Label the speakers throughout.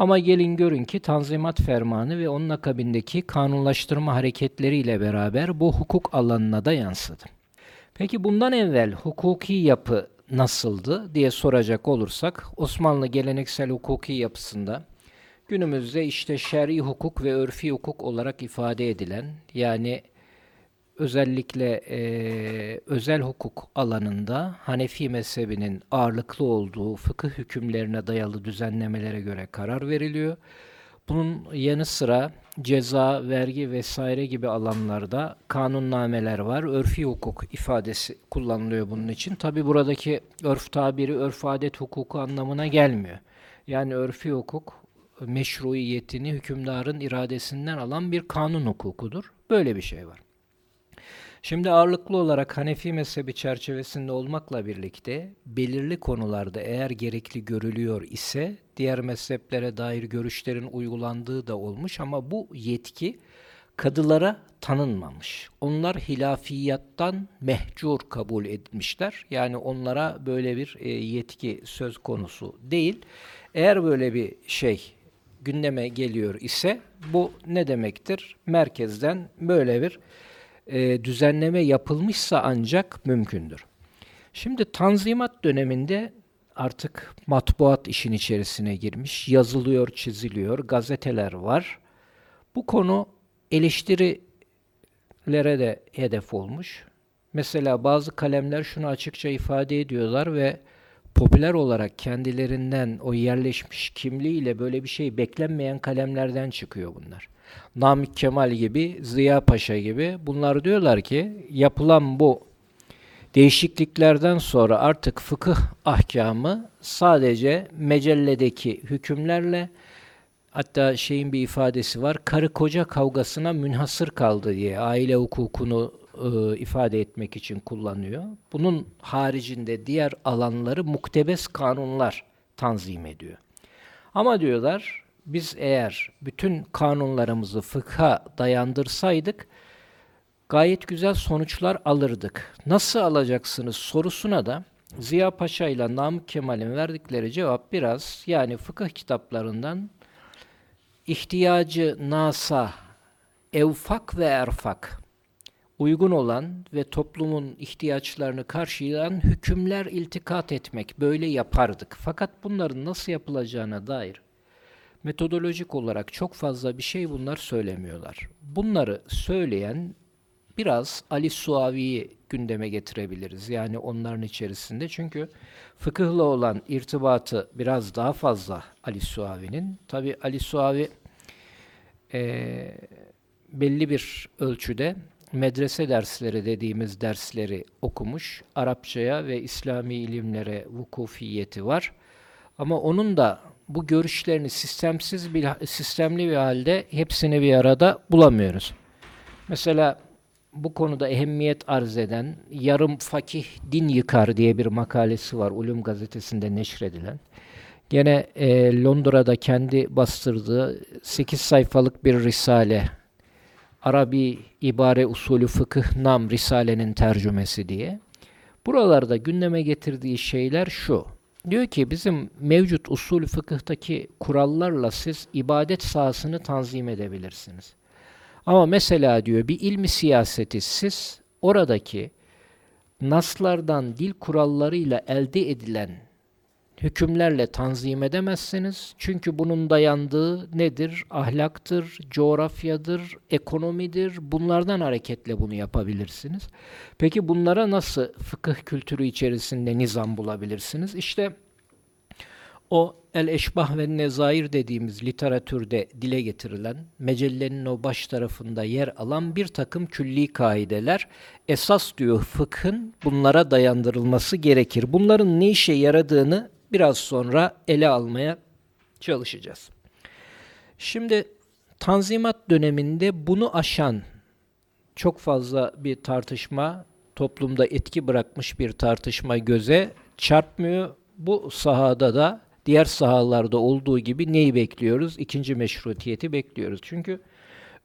Speaker 1: Ama gelin görün ki Tanzimat Fermanı ve onun akabindeki kanunlaştırma hareketleriyle beraber bu hukuk alanına da yansıdı. Peki bundan evvel hukuki yapı nasıldı diye soracak olursak Osmanlı geleneksel hukuki yapısında günümüzde işte şer'i hukuk ve örfi hukuk olarak ifade edilen yani özellikle e, özel hukuk alanında Hanefi mezhebinin ağırlıklı olduğu fıkıh hükümlerine dayalı düzenlemelere göre karar veriliyor. Bunun yanı sıra ceza, vergi vesaire gibi alanlarda kanunnameler var. Örfi hukuk ifadesi kullanılıyor bunun için. Tabi buradaki örf tabiri örf adet hukuku anlamına gelmiyor. Yani örfi hukuk meşruiyetini hükümdarın iradesinden alan bir kanun hukukudur. Böyle bir şey var. Şimdi ağırlıklı olarak Hanefi mezhebi çerçevesinde olmakla birlikte belirli konularda eğer gerekli görülüyor ise diğer mezheplere dair görüşlerin uygulandığı da olmuş ama bu yetki kadılara tanınmamış. Onlar hilafiyattan mehcur kabul etmişler. Yani onlara böyle bir e, yetki söz konusu değil. Eğer böyle bir şey gündeme geliyor ise bu ne demektir? Merkezden böyle bir e, düzenleme yapılmışsa ancak mümkündür. Şimdi Tanzimat döneminde artık matbuat işin içerisine girmiş, yazılıyor, çiziliyor, gazeteler var. Bu konu eleştirilere de hedef olmuş. Mesela bazı kalemler şunu açıkça ifade ediyorlar ve popüler olarak kendilerinden o yerleşmiş kimliğiyle böyle bir şey beklenmeyen kalemlerden çıkıyor bunlar. Namık Kemal gibi, Ziya Paşa gibi bunlar diyorlar ki yapılan bu değişikliklerden sonra artık fıkıh ahkamı sadece mecelledeki hükümlerle hatta şeyin bir ifadesi var karı koca kavgasına münhasır kaldı diye aile hukukunu e, ifade etmek için kullanıyor. Bunun haricinde diğer alanları muktebes kanunlar tanzim ediyor. Ama diyorlar biz eğer bütün kanunlarımızı fıkha dayandırsaydık gayet güzel sonuçlar alırdık. Nasıl alacaksınız sorusuna da Ziya Paşa ile Namık Kemal'in verdikleri cevap biraz yani fıkıh kitaplarından ihtiyacı nasa, evfak ve erfak uygun olan ve toplumun ihtiyaçlarını karşılayan hükümler iltikat etmek böyle yapardık. Fakat bunların nasıl yapılacağına dair metodolojik olarak çok fazla bir şey bunlar söylemiyorlar. Bunları söyleyen biraz Ali Suavi'yi gündeme getirebiliriz. Yani onların içerisinde çünkü fıkıhla olan irtibatı biraz daha fazla Ali Suavi'nin. Tabi Ali Suavi e, belli bir ölçüde medrese dersleri dediğimiz dersleri okumuş. Arapçaya ve İslami ilimlere vukufiyeti var. Ama onun da bu görüşlerini sistemsiz bir sistemli bir halde hepsini bir arada bulamıyoruz. Mesela bu konuda ehemmiyet arz eden Yarım Fakih Din Yıkar diye bir makalesi var Ulum gazetesinde neşredilen. Gene e, Londra'da kendi bastırdığı 8 sayfalık bir risale Arabi İbare Usulü Fıkıh Nam Risale'nin tercümesi diye. Buralarda gündeme getirdiği şeyler şu. Diyor ki bizim mevcut usul fıkıhtaki kurallarla siz ibadet sahasını tanzim edebilirsiniz. Ama mesela diyor bir ilmi siyaseti siz oradaki naslardan dil kurallarıyla elde edilen hükümlerle tanzim edemezsiniz. Çünkü bunun dayandığı nedir? Ahlaktır, coğrafyadır, ekonomidir. Bunlardan hareketle bunu yapabilirsiniz. Peki bunlara nasıl fıkıh kültürü içerisinde nizam bulabilirsiniz? İşte o el-eşbah ve nezair dediğimiz literatürde dile getirilen, mecellenin o baş tarafında yer alan bir takım külli kaideler, esas diyor fıkhın bunlara dayandırılması gerekir. Bunların ne işe yaradığını biraz sonra ele almaya çalışacağız. Şimdi Tanzimat döneminde bunu aşan çok fazla bir tartışma, toplumda etki bırakmış bir tartışma göze çarpmıyor. Bu sahada da diğer sahalarda olduğu gibi neyi bekliyoruz? İkinci meşrutiyeti bekliyoruz. Çünkü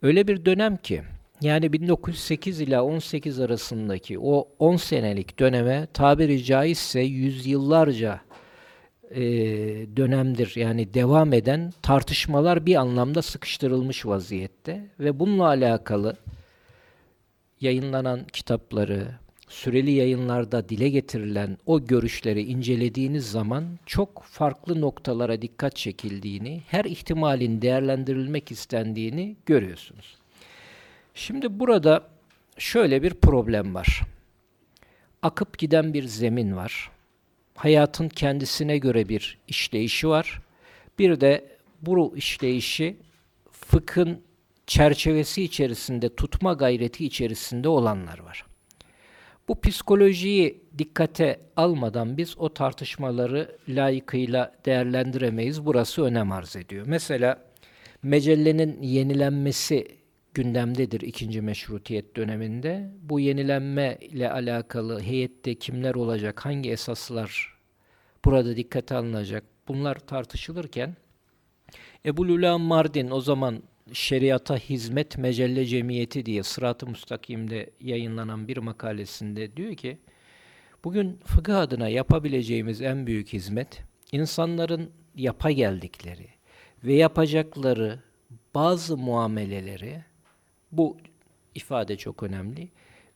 Speaker 1: öyle bir dönem ki yani 1908 ila 18 arasındaki o 10 senelik döneme tabiri caizse yüzyıllarca e, dönemdir yani devam eden tartışmalar bir anlamda sıkıştırılmış vaziyette ve bununla alakalı yayınlanan kitapları, süreli yayınlarda dile getirilen o görüşleri incelediğiniz zaman çok farklı noktalara dikkat çekildiğini, her ihtimalin değerlendirilmek istendiğini görüyorsunuz. Şimdi burada şöyle bir problem var. Akıp giden bir zemin var. Hayatın kendisine göre bir işleyişi var. Bir de bu işleyişi fıkhın çerçevesi içerisinde tutma gayreti içerisinde olanlar var. Bu psikolojiyi dikkate almadan biz o tartışmaları layıkıyla değerlendiremeyiz. Burası önem arz ediyor. Mesela mecellenin yenilenmesi gündemdedir ikinci meşrutiyet döneminde. Bu yenilenme ile alakalı heyette kimler olacak, hangi esaslar burada dikkate alınacak bunlar tartışılırken Ebu Lula Mardin o zaman Şeriata Hizmet Mecelle Cemiyeti diye Sırat-ı Mustakim'de yayınlanan bir makalesinde diyor ki bugün fıkıh adına yapabileceğimiz en büyük hizmet insanların yapa geldikleri ve yapacakları bazı muameleleri bu ifade çok önemli.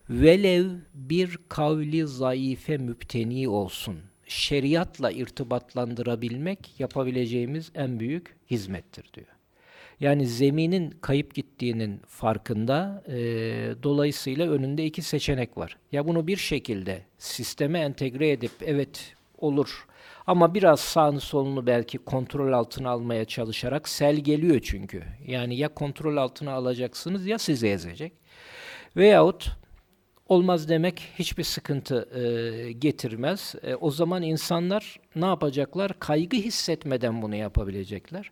Speaker 1: Velev bir kavli zayıfe müpteni olsun. Şeriatla irtibatlandırabilmek yapabileceğimiz en büyük hizmettir diyor. Yani zeminin kayıp gittiğinin farkında. E, dolayısıyla önünde iki seçenek var. Ya bunu bir şekilde sisteme entegre edip evet olur ama biraz sağını solunu belki kontrol altına almaya çalışarak sel geliyor çünkü. Yani ya kontrol altına alacaksınız ya sizi ezecek. Veyahut olmaz demek hiçbir sıkıntı e, getirmez. E, o zaman insanlar ne yapacaklar? Kaygı hissetmeden bunu yapabilecekler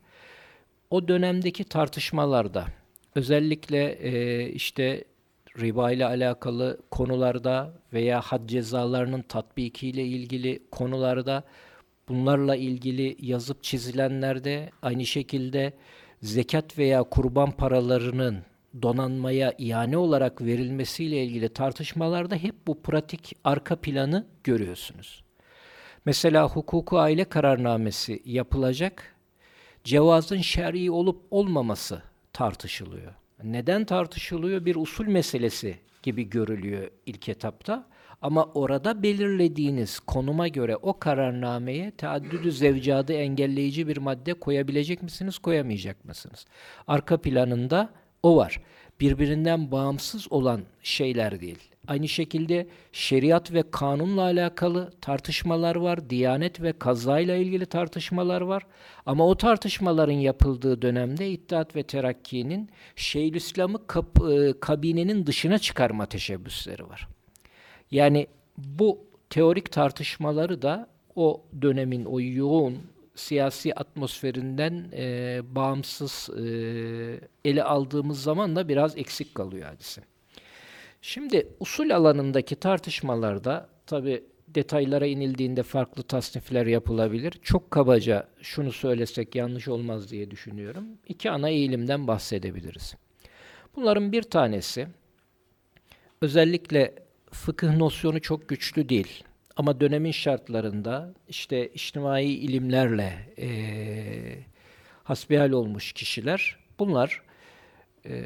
Speaker 1: o dönemdeki tartışmalarda özellikle e, işte riba ile alakalı konularda veya had cezalarının tatbikiyle ilgili konularda bunlarla ilgili yazıp çizilenlerde aynı şekilde zekat veya kurban paralarının donanmaya iane olarak verilmesiyle ilgili tartışmalarda hep bu pratik arka planı görüyorsunuz. Mesela hukuku aile kararnamesi yapılacak cevazın şer'i olup olmaması tartışılıyor. Neden tartışılıyor? Bir usul meselesi gibi görülüyor ilk etapta. Ama orada belirlediğiniz konuma göre o kararnameye teaddüdü zevcadı engelleyici bir madde koyabilecek misiniz, koyamayacak mısınız? Arka planında o var. Birbirinden bağımsız olan şeyler değil. Aynı şekilde şeriat ve kanunla alakalı tartışmalar var, diyanet ve kazayla ilgili tartışmalar var. Ama o tartışmaların yapıldığı dönemde İttihat ve Terakki'nin Şeyhülislam'ı kab e, kabinenin dışına çıkarma teşebbüsleri var. Yani bu teorik tartışmaları da o dönemin o yoğun siyasi atmosferinden e, bağımsız e, ele aldığımız zaman da biraz eksik kalıyor hadise. Şimdi usul alanındaki tartışmalarda tabi detaylara inildiğinde farklı tasnifler yapılabilir. Çok kabaca şunu söylesek yanlış olmaz diye düşünüyorum. İki ana eğilimden bahsedebiliriz. Bunların bir tanesi özellikle fıkıh nosyonu çok güçlü değil. Ama dönemin şartlarında işte içtimai ilimlerle e, hasbihal olmuş kişiler bunlar e,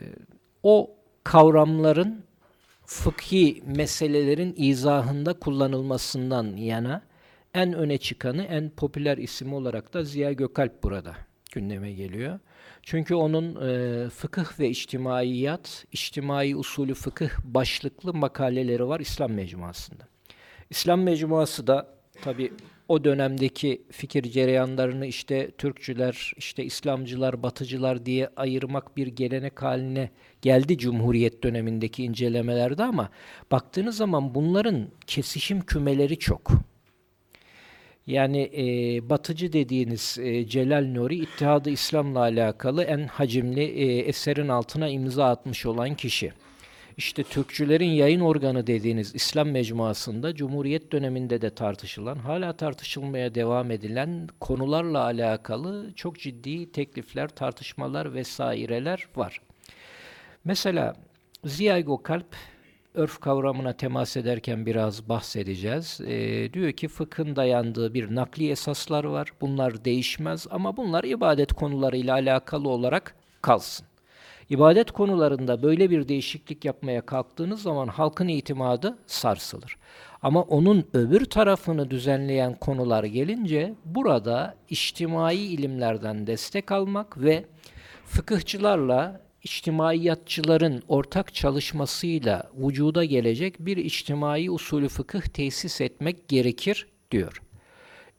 Speaker 1: o kavramların fıkhi meselelerin izahında kullanılmasından yana en öne çıkanı, en popüler isim olarak da Ziya Gökalp burada gündeme geliyor. Çünkü onun e, fıkıh ve içtimaiyat, içtimai usulü fıkıh başlıklı makaleleri var İslam Mecmuası'nda. İslam Mecmuası da tabi o dönemdeki fikir cereyanlarını işte Türkçüler, işte İslamcılar, Batıcılar diye ayırmak bir gelenek haline geldi Cumhuriyet dönemindeki incelemelerde ama baktığınız zaman bunların kesişim kümeleri çok. Yani e, batıcı dediğiniz e, Celal Nuri İttihadı İslam'la alakalı en hacimli e, eserin altına imza atmış olan kişi. İşte Türkçülerin yayın organı dediğiniz İslam mecmuasında Cumhuriyet döneminde de tartışılan, hala tartışılmaya devam edilen konularla alakalı çok ciddi teklifler, tartışmalar vesaireler var. Mesela Ziya Gökalp örf kavramına temas ederken biraz bahsedeceğiz. E, diyor ki fıkhın dayandığı bir nakli esaslar var. Bunlar değişmez ama bunlar ibadet konularıyla alakalı olarak kalsın. İbadet konularında böyle bir değişiklik yapmaya kalktığınız zaman halkın itimadı sarsılır. Ama onun öbür tarafını düzenleyen konular gelince burada içtimai ilimlerden destek almak ve fıkıhçılarla içtimaiyatçıların ortak çalışmasıyla vücuda gelecek bir içtimai usulü fıkıh tesis etmek gerekir diyor.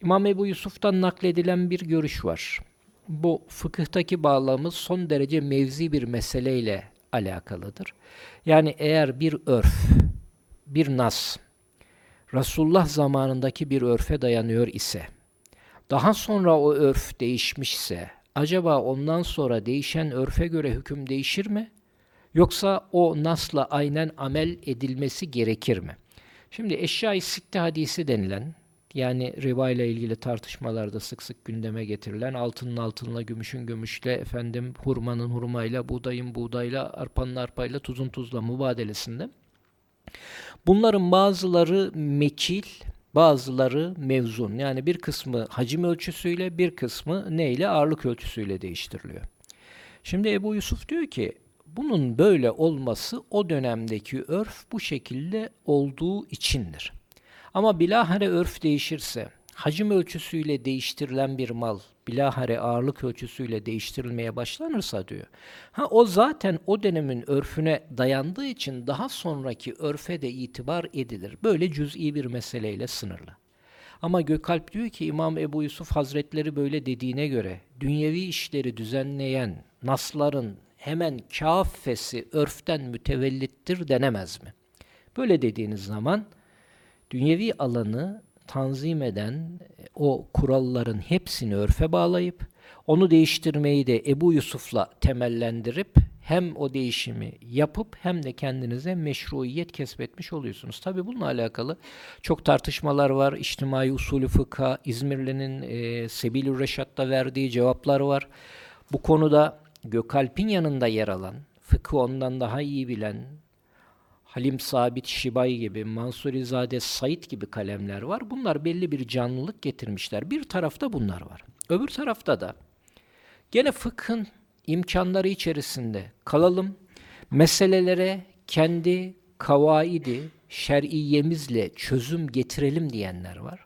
Speaker 1: İmam Ebu Yusuf'tan nakledilen bir görüş var. Bu fıkıhtaki bağlamımız son derece mevzi bir meseleyle alakalıdır. Yani eğer bir örf, bir nas, Resulullah zamanındaki bir örfe dayanıyor ise, daha sonra o örf değişmişse, acaba ondan sonra değişen örfe göre hüküm değişir mi? Yoksa o nasla aynen amel edilmesi gerekir mi? Şimdi eşya-i sitte hadisi denilen, yani riba ile ilgili tartışmalarda sık sık gündeme getirilen altının altınla, gümüşün gümüşle, efendim hurmanın hurmayla, buğdayın buğdayla, arpanın arpayla, tuzun tuzla mübadelesinde bunların bazıları mekil, bazıları mevzun. Yani bir kısmı hacim ölçüsüyle, bir kısmı neyle? Ağırlık ölçüsüyle değiştiriliyor. Şimdi Ebu Yusuf diyor ki, bunun böyle olması o dönemdeki örf bu şekilde olduğu içindir. Ama bilahare örf değişirse, hacim ölçüsüyle değiştirilen bir mal, bilahare ağırlık ölçüsüyle değiştirilmeye başlanırsa diyor. Ha o zaten o dönemin örfüne dayandığı için daha sonraki örfe de itibar edilir. Böyle cüz'i bir meseleyle sınırlı. Ama Gökalp diyor ki İmam Ebu Yusuf Hazretleri böyle dediğine göre dünyevi işleri düzenleyen nasların hemen kâffesi örften mütevellittir denemez mi? Böyle dediğiniz zaman dünyevi alanı tanzim eden o kuralların hepsini örfe bağlayıp onu değiştirmeyi de Ebu Yusuf'la temellendirip hem o değişimi yapıp hem de kendinize meşruiyet kesbetmiş oluyorsunuz. Tabi bununla alakalı çok tartışmalar var. İçtimai usulü fıkha, İzmirli'nin e, Sebil-ü Reşat'ta verdiği cevaplar var. Bu konuda Gökalp'in yanında yer alan, fıkı ondan daha iyi bilen, Halim Sabit Şibay gibi, Mansurizade Said gibi kalemler var. Bunlar belli bir canlılık getirmişler. Bir tarafta bunlar var. Öbür tarafta da gene fıkhın imkanları içerisinde kalalım. Meselelere kendi kavaidi, şer'iyemizle çözüm getirelim diyenler var.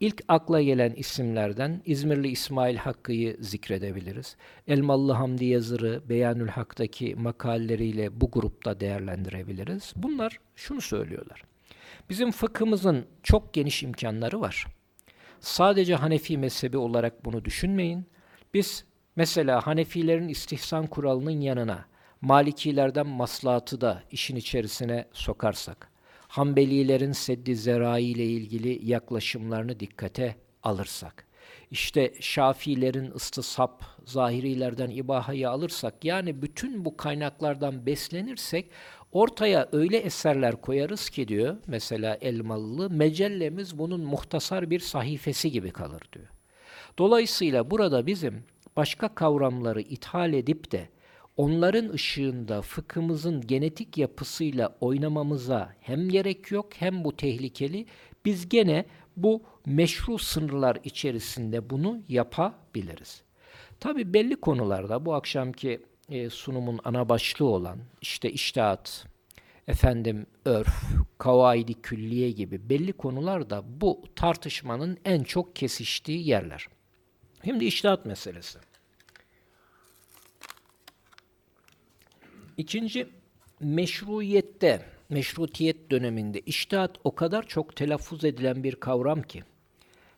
Speaker 1: İlk akla gelen isimlerden İzmirli İsmail Hakkı'yı zikredebiliriz. Elmalı Hamdi Yazır'ı Beyanül Hak'taki makaleleriyle bu grupta değerlendirebiliriz. Bunlar şunu söylüyorlar. Bizim fıkhımızın çok geniş imkanları var. Sadece Hanefi mezhebi olarak bunu düşünmeyin. Biz mesela Hanefilerin istihsan kuralının yanına Malikilerden maslahatı da işin içerisine sokarsak, Hanbelilerin seddi zerai ile ilgili yaklaşımlarını dikkate alırsak, işte Şafiilerin ıstısap, zahirilerden ibahayı alırsak, yani bütün bu kaynaklardan beslenirsek, ortaya öyle eserler koyarız ki diyor, mesela Elmalılı, mecellemiz bunun muhtasar bir sahifesi gibi kalır diyor. Dolayısıyla burada bizim başka kavramları ithal edip de, onların ışığında fıkhımızın genetik yapısıyla oynamamıza hem gerek yok hem bu tehlikeli. Biz gene bu meşru sınırlar içerisinde bunu yapabiliriz. Tabi belli konularda bu akşamki e, sunumun ana başlığı olan işte iştahat, efendim örf, kavaidi külliye gibi belli konularda bu tartışmanın en çok kesiştiği yerler. Şimdi iştahat meselesi. İkinci, meşruiyette, meşrutiyet döneminde iştihat o kadar çok telaffuz edilen bir kavram ki,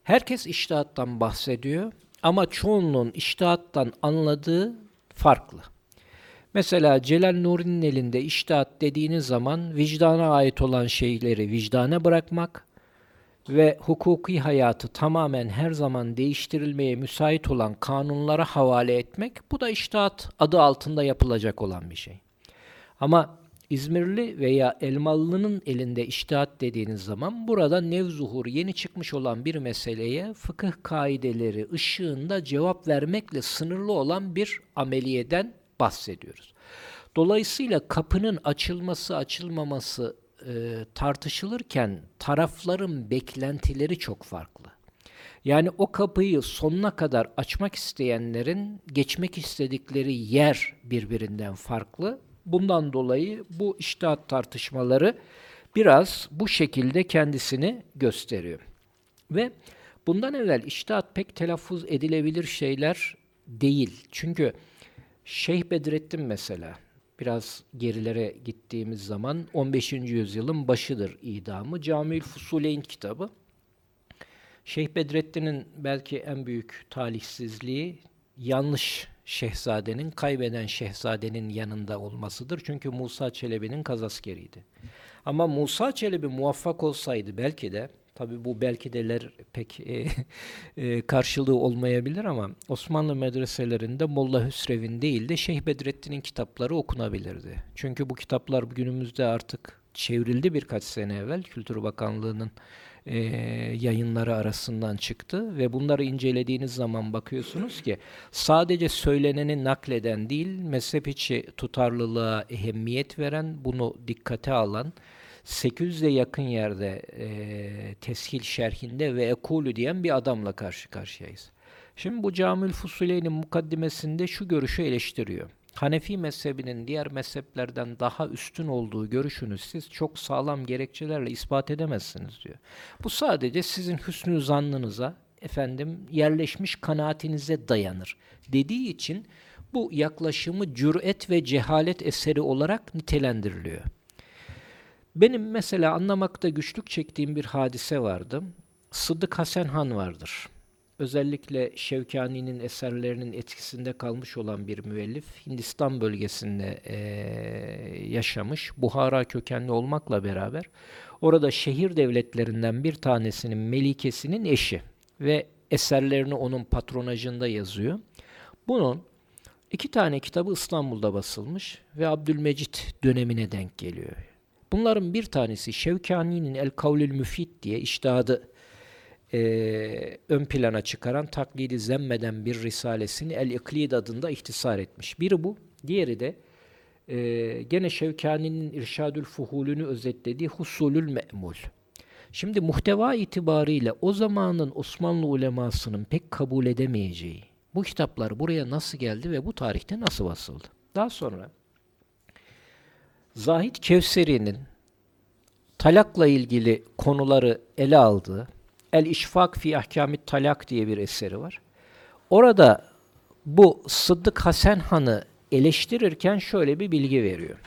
Speaker 1: herkes iştihattan bahsediyor ama çoğunluğun iştihattan anladığı farklı. Mesela Celal Nuri'nin elinde iştihat dediğiniz zaman vicdana ait olan şeyleri vicdana bırakmak ve hukuki hayatı tamamen her zaman değiştirilmeye müsait olan kanunlara havale etmek, bu da iştihat adı altında yapılacak olan bir şey. Ama İzmirli veya Elmalı'nın elinde iştihat dediğiniz zaman burada nevzuhur yeni çıkmış olan bir meseleye fıkıh kaideleri ışığında cevap vermekle sınırlı olan bir ameliyeden bahsediyoruz. Dolayısıyla kapının açılması açılmaması e, tartışılırken tarafların beklentileri çok farklı. Yani o kapıyı sonuna kadar açmak isteyenlerin geçmek istedikleri yer birbirinden farklı. Bundan dolayı bu iştihat tartışmaları biraz bu şekilde kendisini gösteriyor. Ve bundan evvel iştihat pek telaffuz edilebilir şeyler değil. Çünkü Şeyh Bedrettin mesela biraz gerilere gittiğimiz zaman 15. yüzyılın başıdır idamı. Camiül Fusuleyn kitabı. Şeyh Bedrettin'in belki en büyük talihsizliği yanlış şehzadenin, kaybeden şehzadenin yanında olmasıdır. Çünkü Musa Çelebi'nin kazaskeriydi. Ama Musa Çelebi muvaffak olsaydı belki de Tabi bu belki deler pek e, e, karşılığı olmayabilir ama Osmanlı medreselerinde Molla Hüsrev'in değil de Şeyh Bedrettin'in kitapları okunabilirdi. Çünkü bu kitaplar günümüzde artık çevrildi birkaç sene evvel. Kültür Bakanlığı'nın e, yayınları arasından çıktı ve bunları incelediğiniz zaman bakıyorsunuz ki sadece söyleneni nakleden değil, mezhep içi tutarlılığa ehemmiyet veren, bunu dikkate alan, 800'e yakın yerde e, teshil şerhinde ve ekulü diyen bir adamla karşı karşıyayız. Şimdi bu Camül Fusuleyn'in mukaddimesinde şu görüşü eleştiriyor. Hanefi mezhebinin diğer mezheplerden daha üstün olduğu görüşünü siz çok sağlam gerekçelerle ispat edemezsiniz diyor. Bu sadece sizin hüsnü zannınıza, efendim yerleşmiş kanaatinize dayanır dediği için bu yaklaşımı cüret ve cehalet eseri olarak nitelendiriliyor. Benim mesela anlamakta güçlük çektiğim bir hadise vardı. Sıddık Hasan Han vardır. Özellikle Şevkani'nin eserlerinin etkisinde kalmış olan bir müellif. Hindistan bölgesinde e, yaşamış. Buhara kökenli olmakla beraber orada şehir devletlerinden bir tanesinin melikesinin eşi ve eserlerini onun patronajında yazıyor. Bunun iki tane kitabı İstanbul'da basılmış ve Abdülmecit dönemine denk geliyor. Bunların bir tanesi Şevkani'nin El Kavlül Müfid diye iştihadı e, ön plana çıkaran taklidi zemmeden bir risalesini El İklid adında ihtisar etmiş. Biri bu, diğeri de e, gene Şevkani'nin İrşadül Fuhulünü özetlediği Husulül Me'mul. Şimdi muhteva itibariyle o zamanın Osmanlı ulemasının pek kabul edemeyeceği bu kitaplar buraya nasıl geldi ve bu tarihte nasıl basıldı? Daha sonra Zahid Kevseri'nin talakla ilgili konuları ele aldığı El İşfak fi Ahkamit Talak diye bir eseri var. Orada bu Sıddık Hasan Han'ı eleştirirken şöyle bir bilgi veriyor.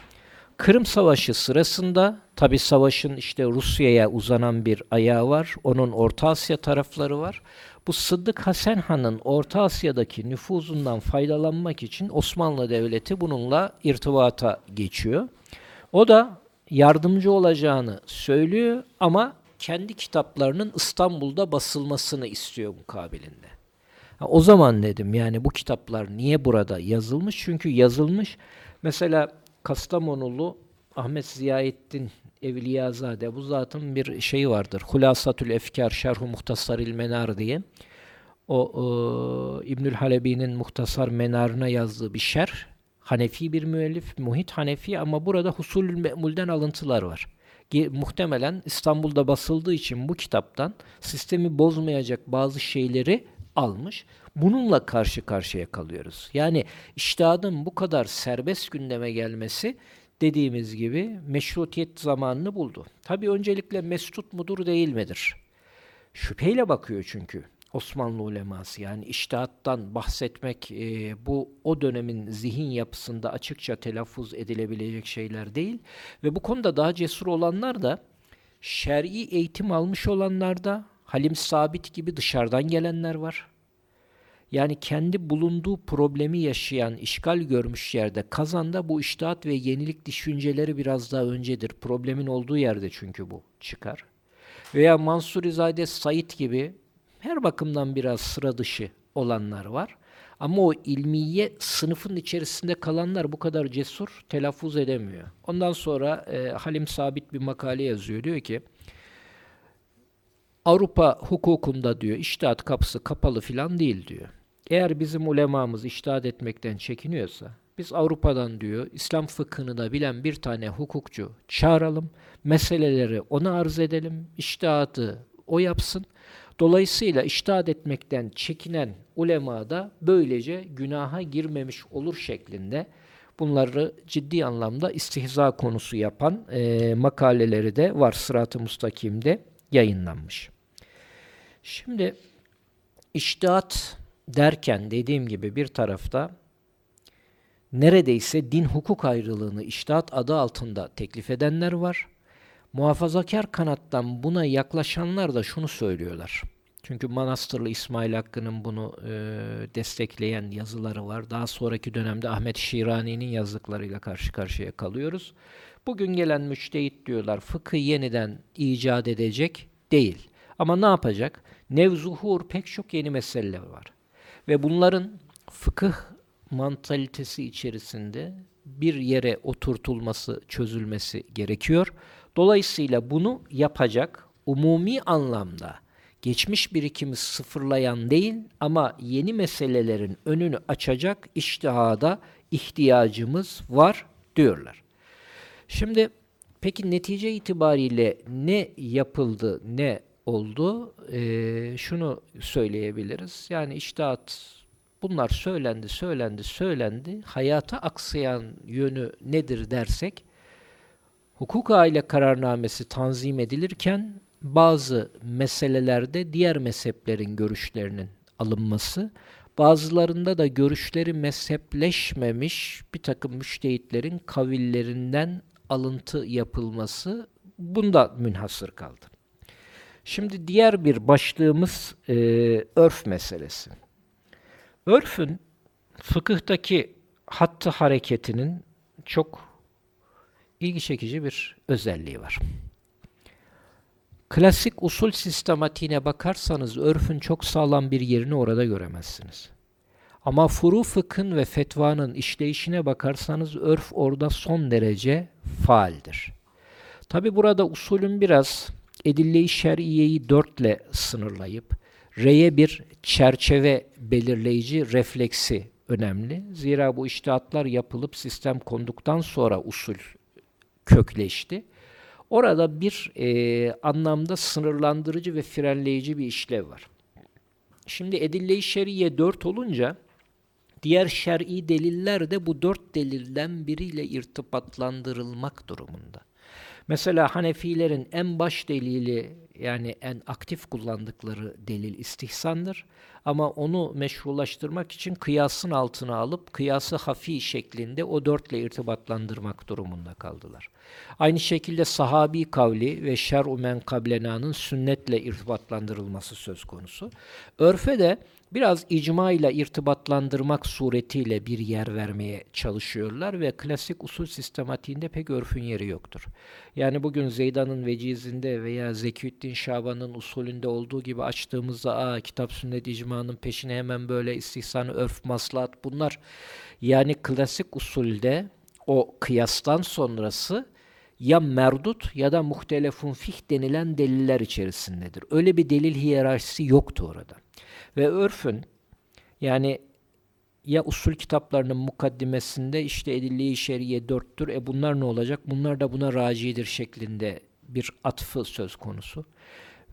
Speaker 1: Kırım Savaşı sırasında tabi savaşın işte Rusya'ya uzanan bir ayağı var. Onun Orta Asya tarafları var. Bu Sıddık Hasan Han'ın Orta Asya'daki nüfuzundan faydalanmak için Osmanlı Devleti bununla irtibata geçiyor. O da yardımcı olacağını söylüyor ama kendi kitaplarının İstanbul'da basılmasını istiyor mukabilinde. O zaman dedim yani bu kitaplar niye burada yazılmış? Çünkü yazılmış mesela Kastamonulu Ahmet Ziyaettin Evliyazade bu zatın bir şeyi vardır. Hulasatül Efkar Şerhu Muhtasaril Menar diye. O, o İbnül Halebi'nin Muhtasar Menarına yazdığı bir şer. Hanefi bir müellif, muhit Hanefi ama burada Husulül Me'mul'den alıntılar var. Muhtemelen İstanbul'da basıldığı için bu kitaptan sistemi bozmayacak bazı şeyleri almış. Bununla karşı karşıya kalıyoruz. Yani iştihadın bu kadar serbest gündeme gelmesi dediğimiz gibi meşrutiyet zamanını buldu. Tabi öncelikle mesut mudur değil midir? Şüpheyle bakıyor çünkü. Osmanlı uleması yani iştihattan bahsetmek e, bu o dönemin zihin yapısında açıkça telaffuz edilebilecek şeyler değil ve bu konuda daha cesur olanlar da şer'i eğitim almış olanlar da Halim Sabit gibi dışarıdan gelenler var. Yani kendi bulunduğu problemi yaşayan, işgal görmüş yerde kazanda bu iştihat ve yenilik düşünceleri biraz daha öncedir. Problemin olduğu yerde çünkü bu çıkar. Veya Mansurizade Said gibi her bakımdan biraz sıra dışı olanlar var. Ama o ilmiye sınıfın içerisinde kalanlar bu kadar cesur telaffuz edemiyor. Ondan sonra e, Halim Sabit bir makale yazıyor. Diyor ki Avrupa hukukunda diyor iştihat kapısı kapalı filan değil diyor. Eğer bizim ulemamız iştihat etmekten çekiniyorsa Biz Avrupa'dan diyor İslam fıkhını da bilen bir tane hukukçu çağıralım. Meseleleri ona arz edelim. İştihatı o yapsın. Dolayısıyla iştahat etmekten çekinen ulema da böylece günaha girmemiş olur şeklinde bunları ciddi anlamda istihza konusu yapan e, makaleleri de var. Sırat-ı Mustakim'de yayınlanmış. Şimdi iştihat derken dediğim gibi bir tarafta neredeyse din hukuk ayrılığını iştihat adı altında teklif edenler var. Muhafazakar kanattan buna yaklaşanlar da şunu söylüyorlar. Çünkü Manastırlı İsmail Hakkı'nın bunu e, destekleyen yazıları var. Daha sonraki dönemde Ahmet Şirani'nin yazdıklarıyla karşı karşıya kalıyoruz. Bugün gelen müştehit diyorlar fıkı yeniden icat edecek değil. Ama ne yapacak? Nevzuhur pek çok yeni meseleler var. Ve bunların fıkıh mantalitesi içerisinde bir yere oturtulması, çözülmesi gerekiyor. Dolayısıyla bunu yapacak umumi anlamda geçmiş birikimi sıfırlayan değil ama yeni meselelerin önünü açacak iştihada ihtiyacımız var diyorlar. Şimdi peki netice itibariyle ne yapıldı, ne oldu? Ee, şunu söyleyebiliriz. Yani iştihat bunlar söylendi, söylendi, söylendi. Hayata aksayan yönü nedir dersek, hukuk aile kararnamesi tanzim edilirken bazı meselelerde diğer mezheplerin görüşlerinin alınması, bazılarında da görüşleri mezhepleşmemiş bir takım müştehitlerin kavillerinden alıntı yapılması bunda münhasır kaldı. Şimdi diğer bir başlığımız e, örf meselesi. Örfün fıkıhtaki hattı hareketinin çok ilgi çekici bir özelliği var. Klasik usul sistematiğine bakarsanız örfün çok sağlam bir yerini orada göremezsiniz. Ama furu fıkhın ve fetvanın işleyişine bakarsanız örf orada son derece faaldir. Tabi burada usulün biraz edille-i şer'iyeyi dörtle sınırlayıp reye bir çerçeve belirleyici refleksi önemli. Zira bu iştihatlar yapılıp sistem konduktan sonra usul kökleşti. Orada bir e, anlamda sınırlandırıcı ve frenleyici bir işlev var. Şimdi edille-i şeriye dört olunca diğer şer'i deliller de bu dört delilden biriyle irtibatlandırılmak durumunda. Mesela Hanefilerin en baş delili yani en aktif kullandıkları delil istihsandır. Ama onu meşrulaştırmak için kıyasın altına alıp kıyası hafi şeklinde o dörtle irtibatlandırmak durumunda kaldılar. Aynı şekilde sahabi kavli ve şer-u men kablena'nın sünnetle irtibatlandırılması söz konusu. Örfe de biraz icma ile irtibatlandırmak suretiyle bir yer vermeye çalışıyorlar ve klasik usul sistematiğinde pek örfün yeri yoktur. Yani bugün Zeydan'ın vecizinde veya Zeküddin Şaban'ın usulünde olduğu gibi açtığımızda aa kitap sünnet icmanın peşine hemen böyle istihsan, örf, maslat bunlar yani klasik usulde o kıyastan sonrası ya merdut ya da muhtelefun fih denilen deliller içerisindedir. Öyle bir delil hiyerarşisi yoktu orada. Ve örfün yani ya usul kitaplarının mukaddimesinde işte edilliği şeriye dörttür. E bunlar ne olacak? Bunlar da buna racidir şeklinde bir atfı söz konusu.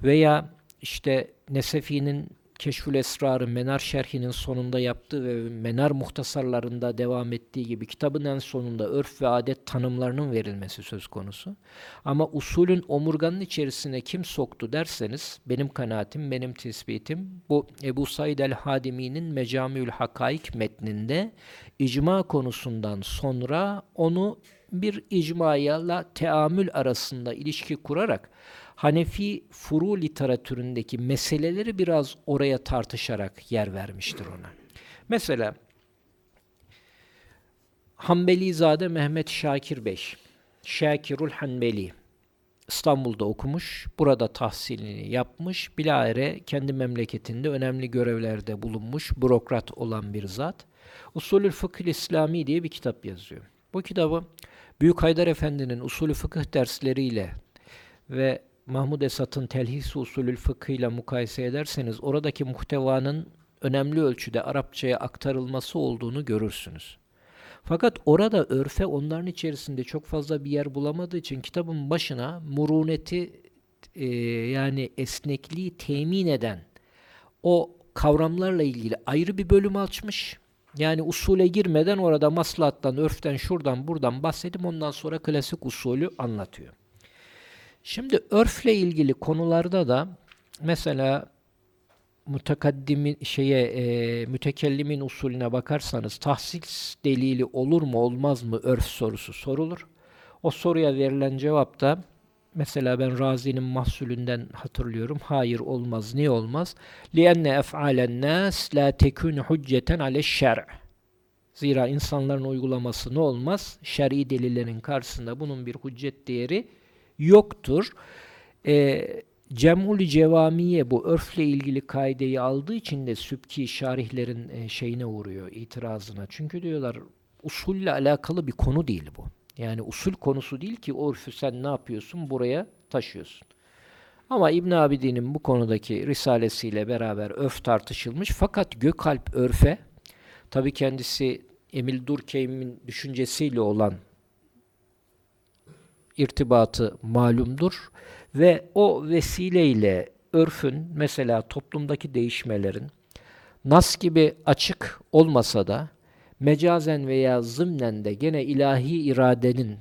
Speaker 1: Veya işte Nesefi'nin Keşfül Esrar'ı Menar Şerhi'nin sonunda yaptığı ve Menar muhtasarlarında devam ettiği gibi kitabın en sonunda örf ve adet tanımlarının verilmesi söz konusu. Ama usulün omurganın içerisine kim soktu derseniz benim kanaatim, benim tespitim bu Ebu Said el-Hadimi'nin Mecamiül Hakaik metninde icma konusundan sonra onu bir icmayla teamül arasında ilişki kurarak Hanefi furu literatüründeki meseleleri biraz oraya tartışarak yer vermiştir ona. Mesela Hanbelizade Mehmet Şakir Bey, Şakirul Hanbeli, İstanbul'da okumuş, burada tahsilini yapmış, bilahare kendi memleketinde önemli görevlerde bulunmuş, bürokrat olan bir zat. Usulül Fıkıh İslami diye bir kitap yazıyor. Bu kitabı Büyük Haydar Efendi'nin usulü fıkıh dersleriyle ve Mahmud Esat'ın telhis usulül fıkhıyla mukayese ederseniz oradaki muhtevanın önemli ölçüde Arapçaya aktarılması olduğunu görürsünüz. Fakat orada örfe onların içerisinde çok fazla bir yer bulamadığı için kitabın başına muruneti e, yani esnekliği temin eden o kavramlarla ilgili ayrı bir bölüm açmış. Yani usule girmeden orada maslahattan, örften, şuradan, buradan bahsedip ondan sonra klasik usulü anlatıyor. Şimdi örfle ilgili konularda da mesela mutakaddimin şeye e, mütekellimin usulüne bakarsanız tahsis delili olur mu olmaz mı örf sorusu sorulur. O soruya verilen cevap da mesela ben Razi'nin mahsulünden hatırlıyorum. Hayır olmaz. Niye olmaz? لِأَنَّ اَفْعَالَ النَّاسِ لَا تَكُونُ حُجَّةً عَلَى الشَّرْعِ Zira insanların uygulaması ne olmaz? Şer'i delillerin karşısında bunun bir hüccet değeri yoktur. Eee Cem'ul Cevamiye bu örfle ilgili kaideyi aldığı için de Sübki şarihlerin e, şeyine uğruyor, itirazına. Çünkü diyorlar usulle alakalı bir konu değil bu. Yani usul konusu değil ki örfü sen ne yapıyorsun buraya taşıyorsun. Ama İbn Abidin'in bu konudaki risalesiyle beraber örf tartışılmış. Fakat Gökalp örfe tabi kendisi Emil Durkheim'in düşüncesiyle olan irtibatı malumdur ve o vesileyle örfün mesela toplumdaki değişmelerin nas gibi açık olmasa da mecazen veya zımnen de gene ilahi iradenin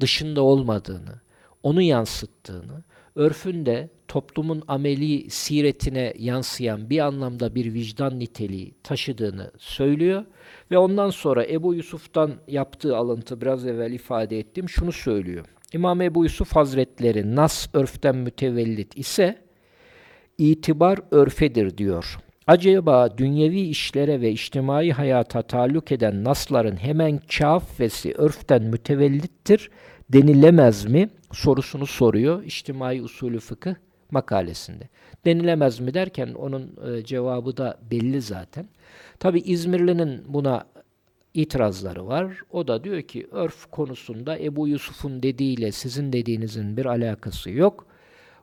Speaker 1: dışında olmadığını, onu yansıttığını, örfün de toplumun ameli siretine yansıyan bir anlamda bir vicdan niteliği taşıdığını söylüyor ve ondan sonra Ebu Yusuf'tan yaptığı alıntı biraz evvel ifade ettim şunu söylüyor. İmam Ebu Yusuf Hazretleri nas örften mütevellit ise itibar örfedir diyor. Acaba dünyevi işlere ve içtimai hayata taluk eden nasların hemen kafesi örften mütevellittir denilemez mi sorusunu soruyor İçtimai Usulü Fıkıh makalesinde. Denilemez mi derken onun e, cevabı da belli zaten. Tabi İzmirli'nin buna itirazları var. O da diyor ki örf konusunda Ebu Yusuf'un dediğiyle sizin dediğinizin bir alakası yok.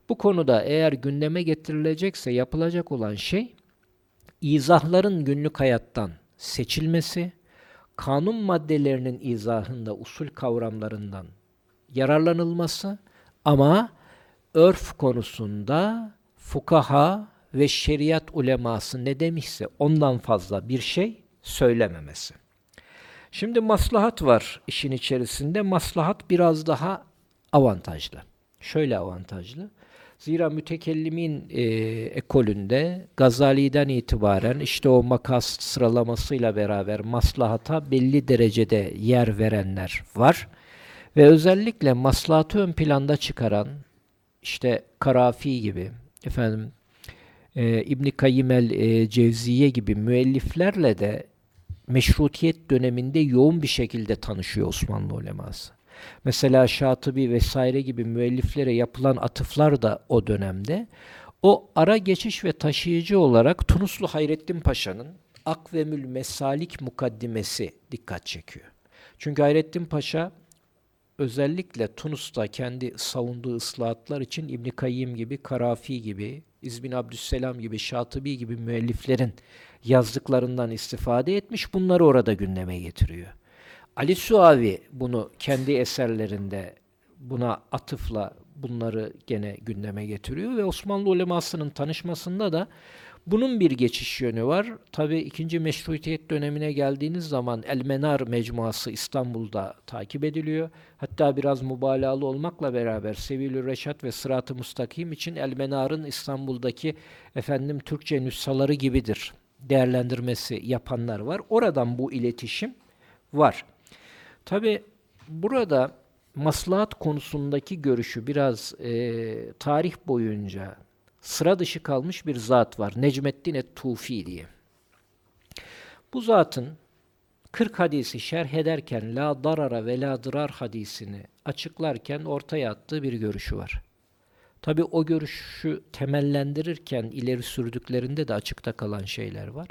Speaker 1: Bu konuda eğer gündeme getirilecekse yapılacak olan şey izahların günlük hayattan seçilmesi, kanun maddelerinin izahında usul kavramlarından yararlanılması ama örf konusunda fukaha ve şeriat uleması ne demişse ondan fazla bir şey söylememesi. Şimdi maslahat var işin içerisinde. Maslahat biraz daha avantajlı. Şöyle avantajlı. Zira mütekellimin e, ekolünde Gazali'den itibaren işte o makas sıralamasıyla beraber maslahata belli derecede yer verenler var. Ve özellikle maslahatı ön planda çıkaran işte Karafi gibi efendim e, İbn Kayyim el e, Cevziye gibi müelliflerle de meşrutiyet döneminde yoğun bir şekilde tanışıyor Osmanlı uleması. Mesela Şatıbi vesaire gibi müelliflere yapılan atıflar da o dönemde. O ara geçiş ve taşıyıcı olarak Tunuslu Hayrettin Paşa'nın Akvemül Mesalik mukaddimesi dikkat çekiyor. Çünkü Hayrettin Paşa özellikle Tunus'ta kendi savunduğu ıslahatlar için İbn Kayyim gibi, Karafi gibi, İzbin Abdüsselam gibi, Şatıbi gibi müelliflerin yazdıklarından istifade etmiş, bunları orada gündeme getiriyor. Ali Suavi bunu kendi eserlerinde buna atıfla bunları gene gündeme getiriyor ve Osmanlı ulemasının tanışmasında da bunun bir geçiş yönü var. Tabi ikinci meşrutiyet dönemine geldiğiniz zaman Elmenar mecmuası İstanbul'da takip ediliyor. Hatta biraz mübalağalı olmakla beraber Sevilü Reşat ve Sırat-ı Mustakim için Elmenar'ın İstanbul'daki efendim Türkçe nüshaları gibidir değerlendirmesi yapanlar var. Oradan bu iletişim var. Tabi burada maslahat konusundaki görüşü biraz e, tarih boyunca sıra dışı kalmış bir zat var. Necmettin et-Tufi diye. Bu zatın 40 hadisi şerh ederken la darara ve la dırar hadisini açıklarken ortaya attığı bir görüşü var. Tabi o görüşü temellendirirken ileri sürdüklerinde de açıkta kalan şeyler var.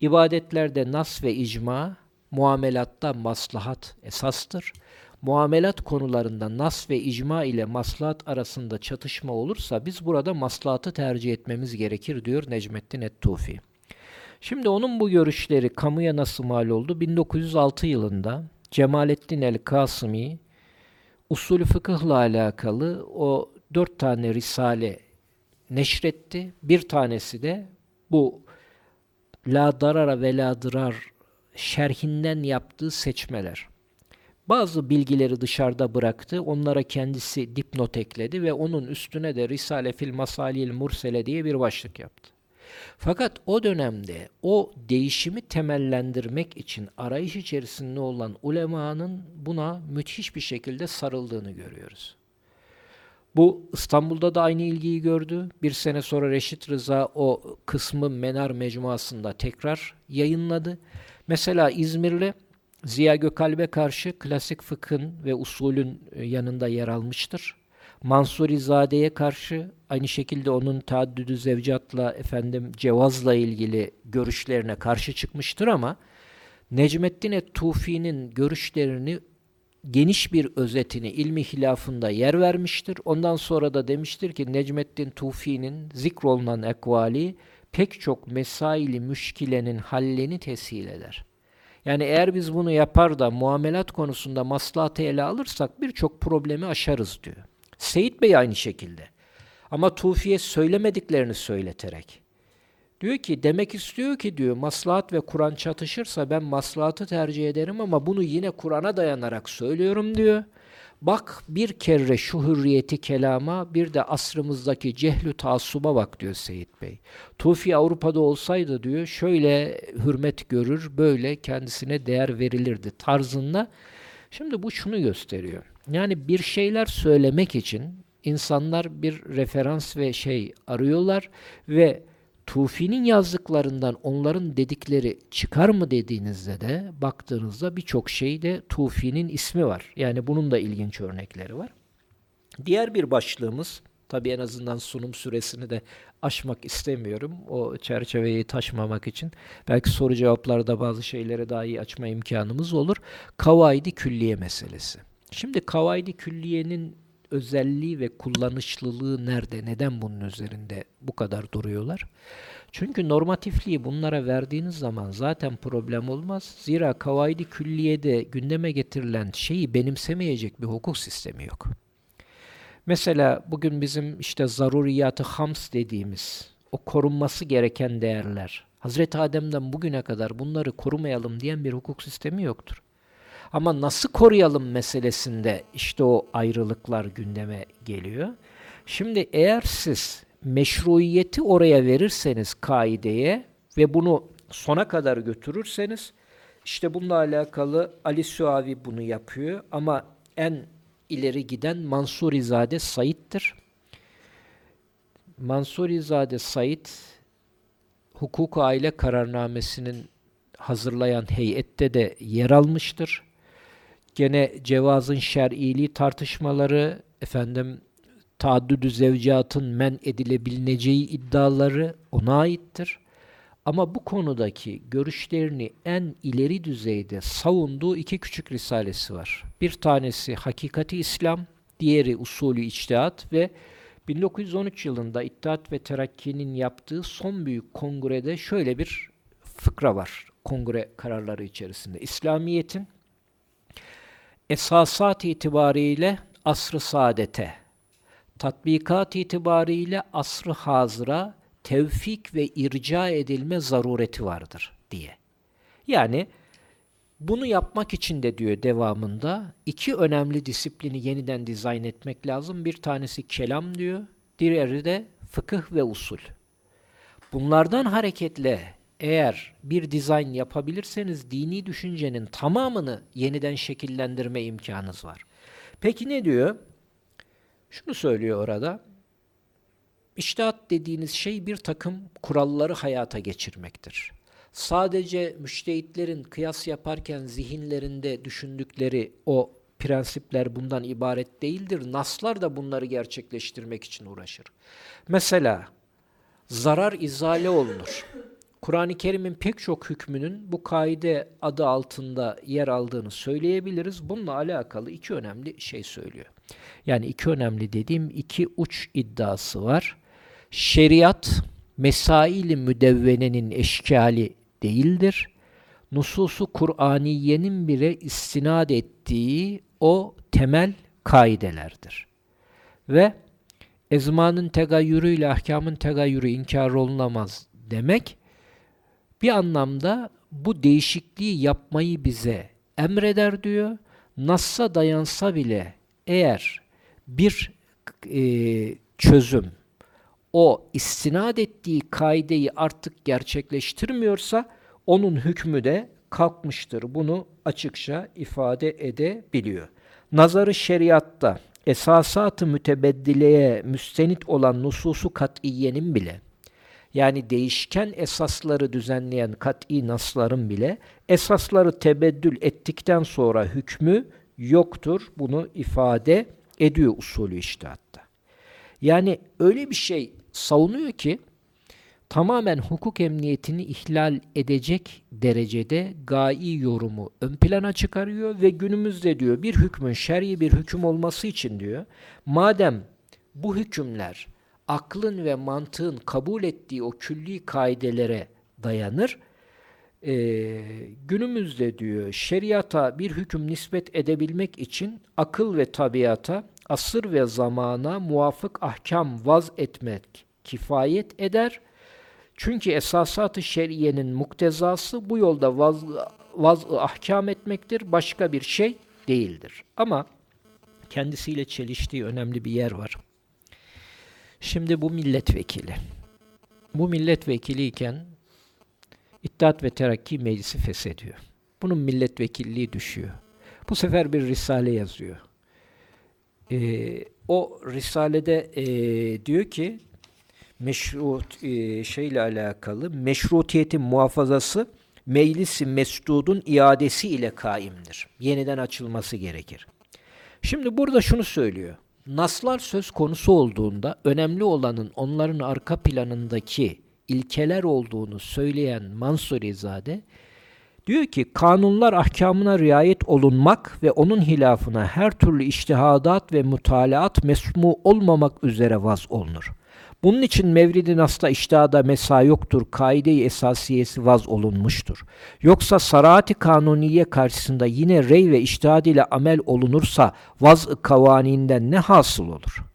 Speaker 1: İbadetlerde nas ve icma, muamelatta maslahat esastır. Muamelat konularında nas ve icma ile maslahat arasında çatışma olursa biz burada maslahatı tercih etmemiz gerekir diyor Necmettin Ettufi. Şimdi onun bu görüşleri kamuya nasıl mal oldu? 1906 yılında Cemalettin el-Kasimi usulü fıkıhla alakalı o dört tane risale neşretti. Bir tanesi de bu La Darara ve La Dırar şerhinden yaptığı seçmeler. Bazı bilgileri dışarıda bıraktı, onlara kendisi dipnot ekledi ve onun üstüne de Risale fil Masalil Mursele diye bir başlık yaptı. Fakat o dönemde o değişimi temellendirmek için arayış içerisinde olan ulemanın buna müthiş bir şekilde sarıldığını görüyoruz. Bu İstanbul'da da aynı ilgiyi gördü. Bir sene sonra Reşit Rıza o kısmı Menar Mecmuası'nda tekrar yayınladı. Mesela İzmirli Ziya Gökalp'e karşı klasik fıkhın ve usulün e, yanında yer almıştır. Mansurizade'ye karşı aynı şekilde onun taaddüdü zevcatla efendim cevazla ilgili görüşlerine karşı çıkmıştır ama Necmettin Tufi'nin görüşlerini geniş bir özetini ilmi hilafında yer vermiştir. Ondan sonra da demiştir ki Necmettin Tufi'nin zikrolunan ekvali pek çok mesaili müşkilenin hallini tesir eder. Yani eğer biz bunu yapar da muamelat konusunda maslahatı ele alırsak birçok problemi aşarız diyor. Seyit Bey aynı şekilde. Ama Tufi'ye söylemediklerini söyleterek. Diyor ki demek istiyor ki diyor maslahat ve Kur'an çatışırsa ben maslahatı tercih ederim ama bunu yine Kur'an'a dayanarak söylüyorum diyor. Bak bir kere şu hürriyeti kelama bir de asrımızdaki cehlü taassuba bak diyor Seyit Bey. Tufi Avrupa'da olsaydı diyor şöyle hürmet görür böyle kendisine değer verilirdi tarzında. Şimdi bu şunu gösteriyor. Yani bir şeyler söylemek için insanlar bir referans ve şey arıyorlar ve Tufi'nin yazdıklarından onların dedikleri çıkar mı dediğinizde de baktığınızda birçok şeyde Tufi'nin ismi var. Yani bunun da ilginç örnekleri var. Diğer bir başlığımız, tabi en azından sunum süresini de aşmak istemiyorum. O çerçeveyi taşmamak için. Belki soru cevaplarda bazı şeyleri daha iyi açma imkanımız olur. Kavaidi külliye meselesi. Şimdi kavaidi külliyenin özelliği ve kullanışlılığı nerede? Neden bunun üzerinde bu kadar duruyorlar? Çünkü normatifliği bunlara verdiğiniz zaman zaten problem olmaz. Zira kavaidi külliyede gündeme getirilen şeyi benimsemeyecek bir hukuk sistemi yok. Mesela bugün bizim işte zaruriyatı hams dediğimiz o korunması gereken değerler. Hazreti Adem'den bugüne kadar bunları korumayalım diyen bir hukuk sistemi yoktur. Ama nasıl koruyalım meselesinde işte o ayrılıklar gündeme geliyor. Şimdi eğer siz meşruiyeti oraya verirseniz kaideye ve bunu sona kadar götürürseniz işte bununla alakalı Ali Suavi bunu yapıyor ama en ileri giden Mansurizade Said'dir. Mansurizade Said hukuk aile kararnamesinin hazırlayan heyette de yer almıştır. Gene cevazın şer'iliği tartışmaları, efendim taaddüdü zevcatın men edilebileceği iddiaları ona aittir. Ama bu konudaki görüşlerini en ileri düzeyde savunduğu iki küçük risalesi var. Bir tanesi Hakikati İslam, diğeri Usulü İçtihat ve 1913 yılında İttihat ve Terakki'nin yaptığı son büyük kongrede şöyle bir fıkra var kongre kararları içerisinde. İslamiyet'in esasat itibariyle asr-ı saadete, tatbikat itibariyle asr-ı hazıra tevfik ve irca edilme zarureti vardır diye. Yani bunu yapmak için de diyor devamında iki önemli disiplini yeniden dizayn etmek lazım. Bir tanesi kelam diyor, diğeri de fıkıh ve usul. Bunlardan hareketle eğer bir dizayn yapabilirseniz dini düşüncenin tamamını yeniden şekillendirme imkanınız var. Peki ne diyor? Şunu söylüyor orada. İştihat dediğiniz şey bir takım kuralları hayata geçirmektir. Sadece müştehitlerin kıyas yaparken zihinlerinde düşündükleri o prensipler bundan ibaret değildir. Naslar da bunları gerçekleştirmek için uğraşır. Mesela zarar izale olunur. Kur'an-ı Kerim'in pek çok hükmünün bu kaide adı altında yer aldığını söyleyebiliriz. Bununla alakalı iki önemli şey söylüyor. Yani iki önemli dediğim iki uç iddiası var. Şeriat, mesaili müdevvenenin eşkali değildir. nususu Kur'aniyenin bile istinad ettiği o temel kaidelerdir. Ve ezmanın tegayyürüyle ahkamın tegayyürü inkar olunamaz demek bir anlamda bu değişikliği yapmayı bize emreder diyor. Nassa dayansa bile eğer bir e, çözüm o istinad ettiği kaideyi artık gerçekleştirmiyorsa onun hükmü de kalkmıştır. Bunu açıkça ifade edebiliyor. Nazarı şeriatta esasat-ı mütebeddileye müstenit olan nususu kat'iyenin bile yani değişken esasları düzenleyen kat'i nasların bile esasları tebeddül ettikten sonra hükmü yoktur. Bunu ifade ediyor usulü iştihatta. Yani öyle bir şey savunuyor ki tamamen hukuk emniyetini ihlal edecek derecede gai yorumu ön plana çıkarıyor ve günümüzde diyor bir hükmün şer'i bir hüküm olması için diyor madem bu hükümler aklın ve mantığın kabul ettiği o külli kaidelere dayanır. Ee, günümüzde diyor şeriata bir hüküm nispet edebilmek için akıl ve tabiata, asır ve zamana muvafık ahkam vaz etmek kifayet eder. Çünkü esasat-ı şeriyenin muktezası bu yolda vaz, vaz ahkam etmektir, başka bir şey değildir. Ama kendisiyle çeliştiği önemli bir yer var. Şimdi bu milletvekili. Bu milletvekiliyken İttihat ve Terakki Meclisi feshediyor. Bunun milletvekilliği düşüyor. Bu sefer bir risale yazıyor. Ee, o risalede e, diyor ki meşrut e, şeyle alakalı meşrutiyetin muhafazası meclisi mesdudun iadesi ile kaimdir. Yeniden açılması gerekir. Şimdi burada şunu söylüyor. Naslar söz konusu olduğunda önemli olanın onların arka planındaki ilkeler olduğunu söyleyen Mansurizade diyor ki kanunlar ahkamına riayet olunmak ve onun hilafına her türlü iştihadat ve mutalaat mesmu olmamak üzere vaz olunur. Bunun için Mevrid-i Nas'ta iştihada mesa yoktur, kaide-i esasiyesi vaz olunmuştur. Yoksa saraati kanuniye karşısında yine rey ve iştihad ile amel olunursa vaz-ı kavaninden ne hasıl olur?''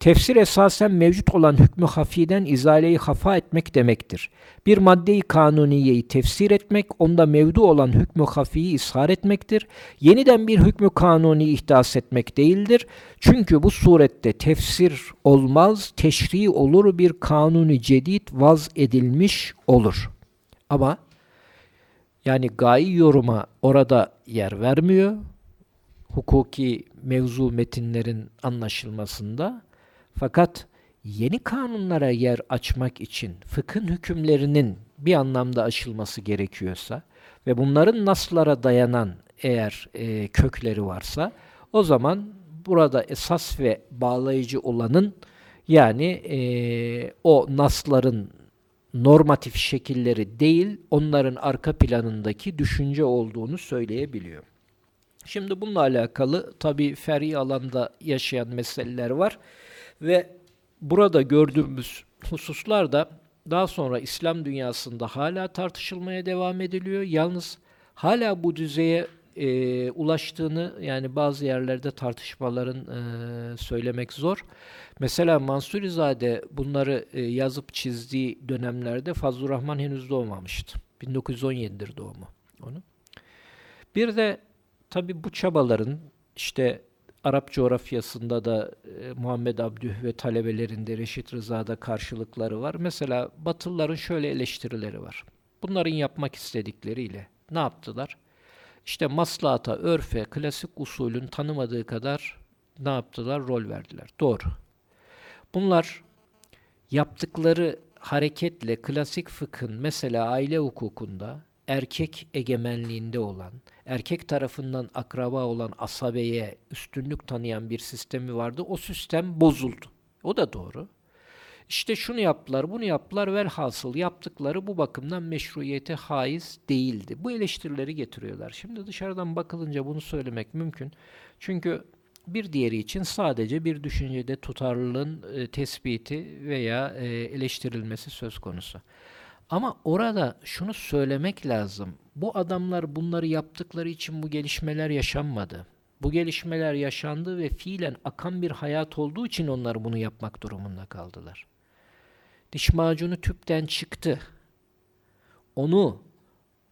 Speaker 1: Tefsir esasen mevcut olan hükmü hafiden izaleyi hafa etmek demektir. Bir maddeyi kanuniyeyi tefsir etmek, onda mevdu olan hükmü hafiyi ishar etmektir. Yeniden bir hükmü kanuni ihdas etmek değildir. Çünkü bu surette tefsir olmaz, teşri olur bir kanuni cedid vaz edilmiş olur. Ama yani gayi yoruma orada yer vermiyor. Hukuki mevzu metinlerin anlaşılmasında fakat yeni kanunlara yer açmak için fıkhın hükümlerinin bir anlamda aşılması gerekiyorsa ve bunların naslara dayanan eğer e, kökleri varsa o zaman burada esas ve bağlayıcı olanın yani e, o nasların normatif şekilleri değil onların arka planındaki düşünce olduğunu söyleyebiliyor. Şimdi bununla alakalı tabi feri alanda yaşayan meseleler var. Ve burada gördüğümüz hususlar da daha sonra İslam dünyasında hala tartışılmaya devam ediliyor. Yalnız hala bu düzeye e, ulaştığını yani bazı yerlerde tartışmaların e, söylemek zor. Mesela Mansurizade bunları e, yazıp çizdiği dönemlerde Fazlur Rahman henüz doğmamıştı. 1917'dir doğumu onun. Bir de tabi bu çabaların işte Arap coğrafyasında da e, Muhammed Abdüh ve talebelerinde Reşit Rıza'da karşılıkları var. Mesela Batılıların şöyle eleştirileri var. Bunların yapmak istedikleriyle ne yaptılar? İşte maslahata, örfe, klasik usulün tanımadığı kadar ne yaptılar? Rol verdiler. Doğru. Bunlar yaptıkları hareketle klasik fıkhın mesela aile hukukunda erkek egemenliğinde olan, erkek tarafından akraba olan asabeye üstünlük tanıyan bir sistemi vardı. O sistem bozuldu. O da doğru. İşte şunu yaptılar, bunu yaptılar velhasıl yaptıkları bu bakımdan meşruiyete haiz değildi. Bu eleştirileri getiriyorlar. Şimdi dışarıdan bakılınca bunu söylemek mümkün. Çünkü bir diğeri için sadece bir düşüncede tutarlılığın e, tespiti veya e, eleştirilmesi söz konusu. Ama orada şunu söylemek lazım. Bu adamlar bunları yaptıkları için bu gelişmeler yaşanmadı. Bu gelişmeler yaşandı ve fiilen akan bir hayat olduğu için onlar bunu yapmak durumunda kaldılar. Diş macunu tüpten çıktı. Onu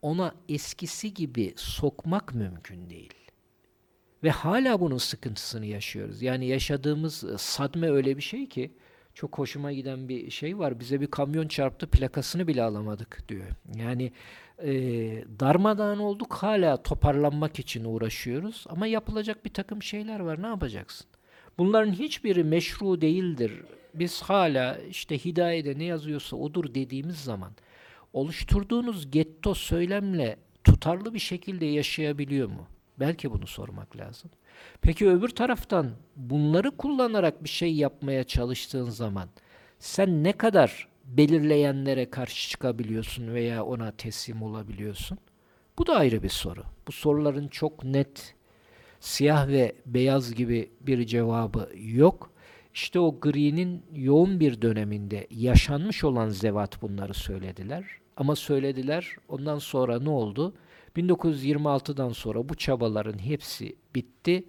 Speaker 1: ona eskisi gibi sokmak mümkün değil. Ve hala bunun sıkıntısını yaşıyoruz. Yani yaşadığımız e, sadme öyle bir şey ki çok hoşuma giden bir şey var. Bize bir kamyon çarptı plakasını bile alamadık diyor. Yani e, darmadağın olduk hala toparlanmak için uğraşıyoruz. Ama yapılacak bir takım şeyler var. Ne yapacaksın? Bunların hiçbiri meşru değildir. Biz hala işte hidayede ne yazıyorsa odur dediğimiz zaman oluşturduğunuz getto söylemle tutarlı bir şekilde yaşayabiliyor mu? Belki bunu sormak lazım. Peki öbür taraftan bunları kullanarak bir şey yapmaya çalıştığın zaman sen ne kadar belirleyenlere karşı çıkabiliyorsun veya ona teslim olabiliyorsun? Bu da ayrı bir soru. Bu soruların çok net, siyah ve beyaz gibi bir cevabı yok. İşte o gri'nin yoğun bir döneminde yaşanmış olan zevat bunları söylediler. Ama söylediler. Ondan sonra ne oldu? 1926'dan sonra bu çabaların hepsi bitti.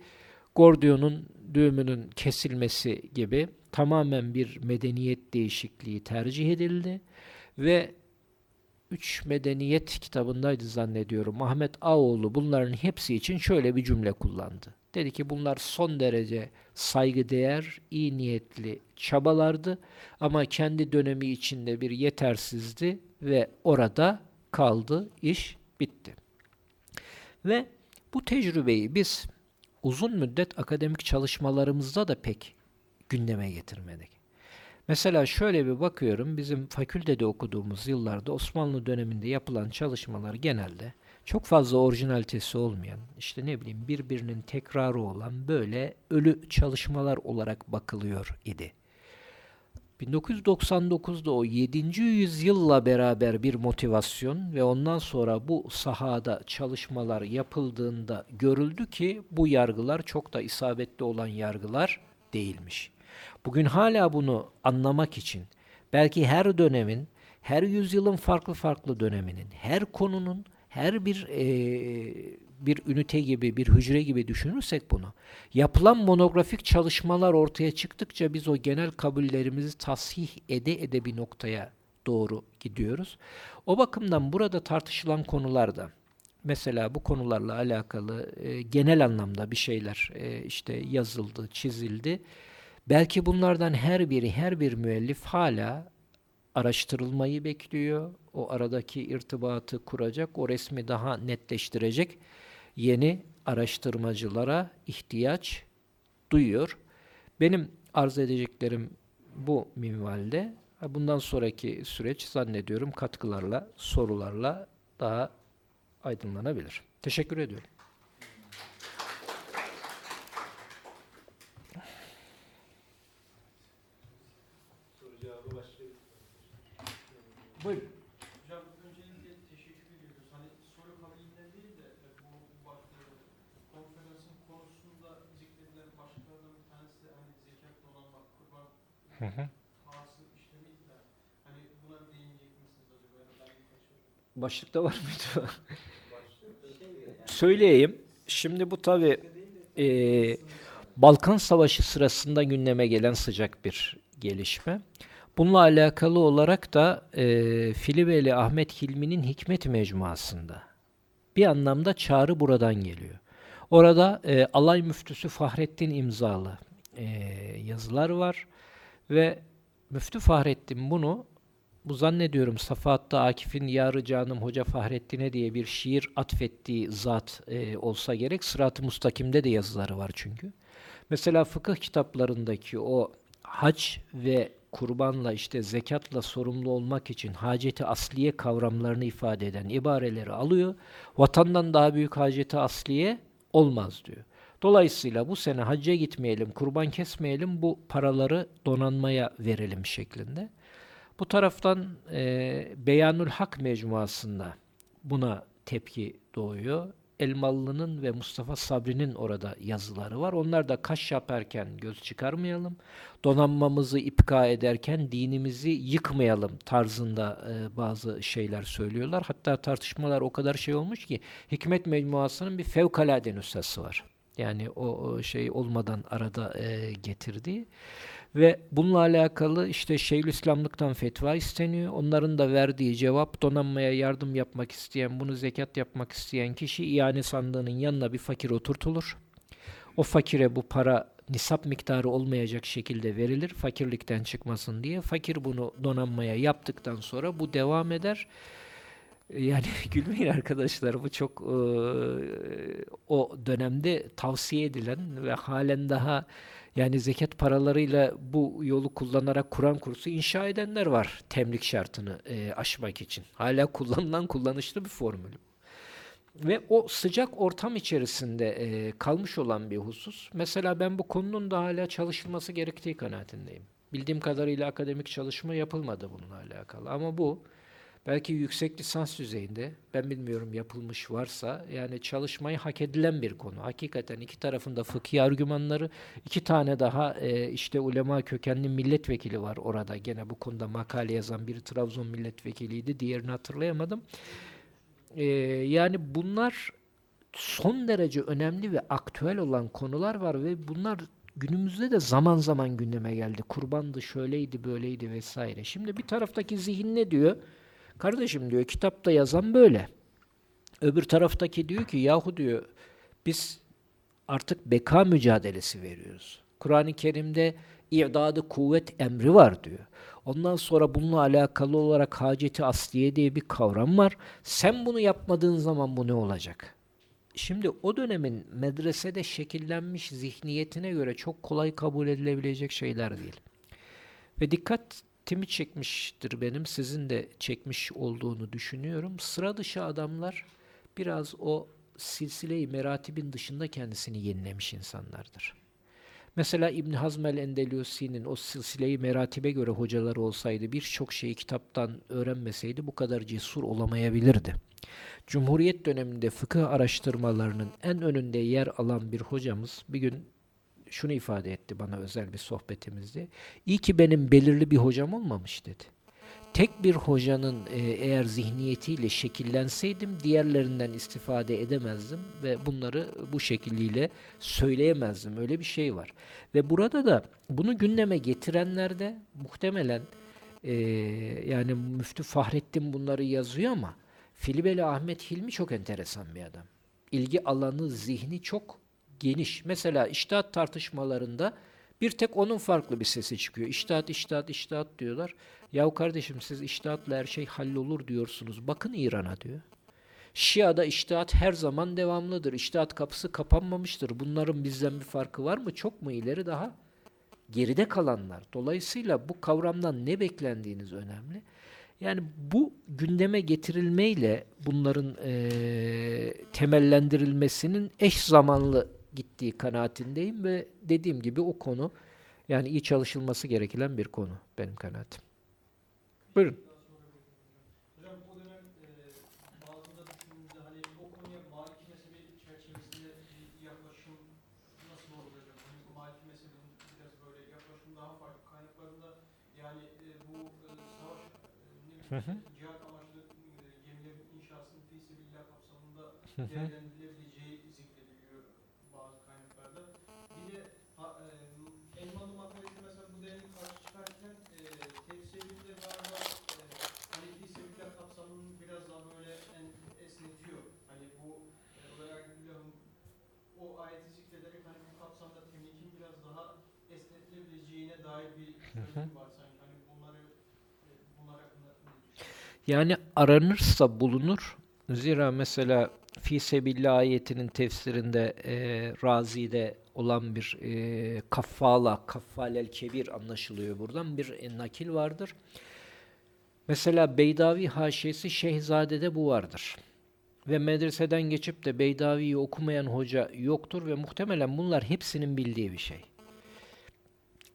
Speaker 1: Gordion'un düğümünün kesilmesi gibi tamamen bir medeniyet değişikliği tercih edildi ve Üç Medeniyet kitabındaydı zannediyorum. Ahmet Ağoğlu bunların hepsi için şöyle bir cümle kullandı. Dedi ki bunlar son derece saygıdeğer, iyi niyetli çabalardı ama kendi dönemi içinde bir yetersizdi ve orada kaldı, iş bitti. Ve bu tecrübeyi biz uzun müddet akademik çalışmalarımızda da pek gündeme getirmedik. Mesela şöyle bir bakıyorum, bizim fakültede okuduğumuz yıllarda Osmanlı döneminde yapılan çalışmalar genelde çok fazla orijinalitesi olmayan, işte ne bileyim birbirinin tekrarı olan böyle ölü çalışmalar olarak bakılıyor idi. 1999'da o 7. yüzyılla beraber bir motivasyon ve ondan sonra bu sahada çalışmalar yapıldığında görüldü ki bu yargılar çok da isabetli olan yargılar değilmiş. Bugün hala bunu anlamak için belki her dönemin, her yüzyılın farklı farklı döneminin, her konunun, her bir e, bir ünite gibi, bir hücre gibi düşünürsek bunu, yapılan monografik çalışmalar ortaya çıktıkça biz o genel kabullerimizi tasih ede ede bir noktaya doğru gidiyoruz. O bakımdan burada tartışılan konularda, mesela bu konularla alakalı e, genel anlamda bir şeyler e, işte yazıldı, çizildi. Belki bunlardan her biri, her bir müellif hala araştırılmayı bekliyor. O aradaki irtibatı kuracak, o resmi daha netleştirecek yeni araştırmacılara ihtiyaç duyuyor. Benim arz edeceklerim bu minvalde. Bundan sonraki süreç zannediyorum katkılarla, sorularla daha aydınlanabilir. Teşekkür ediyorum. Buyurun. Hı hı. Hani Başlıkta var mıydı? Söyleyeyim. Şimdi bu tabi e, Balkan Savaşı sırasında gündeme gelen sıcak bir gelişme. Bununla alakalı olarak da e, Filibeli Ahmet Hilmi'nin Hikmet Mecmuası'nda bir anlamda çağrı buradan geliyor. Orada e, alay müftüsü Fahrettin imzalı e, yazılar var. Ve Müftü Fahrettin bunu bu zannediyorum Safahat'ta Akif'in Yarı Canım Hoca Fahrettin'e diye bir şiir atfettiği zat e, olsa gerek. Sırat-ı Mustakim'de de yazıları var çünkü. Mesela fıkıh kitaplarındaki o hac ve kurbanla işte zekatla sorumlu olmak için haceti asliye kavramlarını ifade eden ibareleri alıyor. Vatandan daha büyük haceti asliye olmaz diyor. Dolayısıyla bu sene hacca gitmeyelim, kurban kesmeyelim, bu paraları donanmaya verelim şeklinde. Bu taraftan e, Beyanül Hak mecmuasında buna tepki doğuyor. Elmalı'nın ve Mustafa Sabri'nin orada yazıları var. Onlar da kaş yaparken göz çıkarmayalım, donanmamızı ipka ederken dinimizi yıkmayalım tarzında e, bazı şeyler söylüyorlar. Hatta tartışmalar o kadar şey olmuş ki Hikmet Mecmuası'nın bir fevkalade nüshası var. Yani o, şey olmadan arada e, getirdiği. Ve bununla alakalı işte Şeyhülislamlıktan fetva isteniyor. Onların da verdiği cevap donanmaya yardım yapmak isteyen, bunu zekat yapmak isteyen kişi iane sandığının yanına bir fakir oturtulur. O fakire bu para nisap miktarı olmayacak şekilde verilir fakirlikten çıkmasın diye. Fakir bunu donanmaya yaptıktan sonra bu devam eder. Yani gülmeyin arkadaşlar bu çok e, o dönemde tavsiye edilen ve halen daha yani zekat paralarıyla bu yolu kullanarak Kur'an kursu inşa edenler var temlik şartını e, aşmak için. Hala kullanılan kullanışlı bir formül. Ve o sıcak ortam içerisinde e, kalmış olan bir husus. Mesela ben bu konunun da hala çalışılması gerektiği kanaatindeyim. Bildiğim kadarıyla akademik çalışma yapılmadı bununla alakalı. Ama bu belki yüksek lisans düzeyinde, ben bilmiyorum yapılmış varsa, yani çalışmayı hak edilen bir konu. Hakikaten iki tarafında fıkhi argümanları, iki tane daha e, işte ulema kökenli milletvekili var orada. Gene bu konuda makale yazan biri Trabzon milletvekiliydi, diğerini hatırlayamadım. E, yani bunlar son derece önemli ve aktüel olan konular var ve bunlar günümüzde de zaman zaman gündeme geldi. Kurbandı, şöyleydi, böyleydi vesaire. Şimdi bir taraftaki zihin ne diyor? Kardeşim diyor kitapta yazan böyle. Öbür taraftaki diyor ki yahu diyor biz artık beka mücadelesi veriyoruz. Kur'an-ı Kerim'de i'dadı kuvvet emri var diyor. Ondan sonra bununla alakalı olarak haceti asliye diye bir kavram var. Sen bunu yapmadığın zaman bu ne olacak? Şimdi o dönemin medresede şekillenmiş zihniyetine göre çok kolay kabul edilebilecek şeyler değil. Ve dikkat dikkatimi çekmiştir benim. Sizin de çekmiş olduğunu düşünüyorum. Sıra dışı adamlar biraz o silsile-i meratibin dışında kendisini yenilemiş insanlardır. Mesela İbn Hazm el-Endelusi'nin o silsile-i meratibe göre hocaları olsaydı birçok şeyi kitaptan öğrenmeseydi bu kadar cesur olamayabilirdi. Cumhuriyet döneminde fıkıh araştırmalarının en önünde yer alan bir hocamız bir gün şunu ifade etti bana özel bir sohbetimizde. İyi ki benim belirli bir hocam olmamış dedi. Tek bir hocanın e, eğer zihniyetiyle şekillenseydim diğerlerinden istifade edemezdim ve bunları bu şekilliyle söyleyemezdim. Öyle bir şey var. Ve burada da bunu gündeme getirenler de muhtemelen e, yani Müftü Fahrettin bunları yazıyor ama Filibeli Ahmet Hilmi çok enteresan bir adam. İlgi alanı, zihni çok geniş. Mesela iştahat tartışmalarında bir tek onun farklı bir sesi çıkıyor. İştahat, iştahat, iştahat diyorlar. Yahu kardeşim siz iştahatla her şey hallolur diyorsunuz. Bakın İran'a diyor. Şia'da iştahat her zaman devamlıdır. İştahat kapısı kapanmamıştır. Bunların bizden bir farkı var mı? Çok mu ileri daha? Geride kalanlar. Dolayısıyla bu kavramdan ne beklendiğiniz önemli. Yani bu gündeme getirilmeyle bunların e, temellendirilmesinin eş zamanlı gittiği kanaatindeyim ve dediğim gibi o konu yani iyi çalışılması gereken bir konu benim kanaatim. Buyurun.
Speaker 2: Hı hı. cihat amaçlı gemilerin inşasının fi kapsamında değerlendirilebileceği zikrediliyor bazı kaynaklarda. Bir de ha, e, Elmalı makalesi mesela bu değerin karşı çıkarken e, tefsirinde galiba e, hani fi sebillah kapsamını biraz daha böyle en, esnetiyor. Hani bu e, o ayeti zikrederek hani bu kapsamda temlikin biraz daha esnetilebileceğine dair bir söylem var sanki.
Speaker 1: Yani aranırsa bulunur. Zira mesela fi sebillah ayetinin tefsirinde e, Razi'de olan bir e, kaffala, kaffalel kebir anlaşılıyor buradan. Bir e, nakil vardır. Mesela Beydavi haşiyesi Şehzade'de bu vardır. Ve medreseden geçip de Beydavi'yi okumayan hoca yoktur ve muhtemelen bunlar hepsinin bildiği bir şey.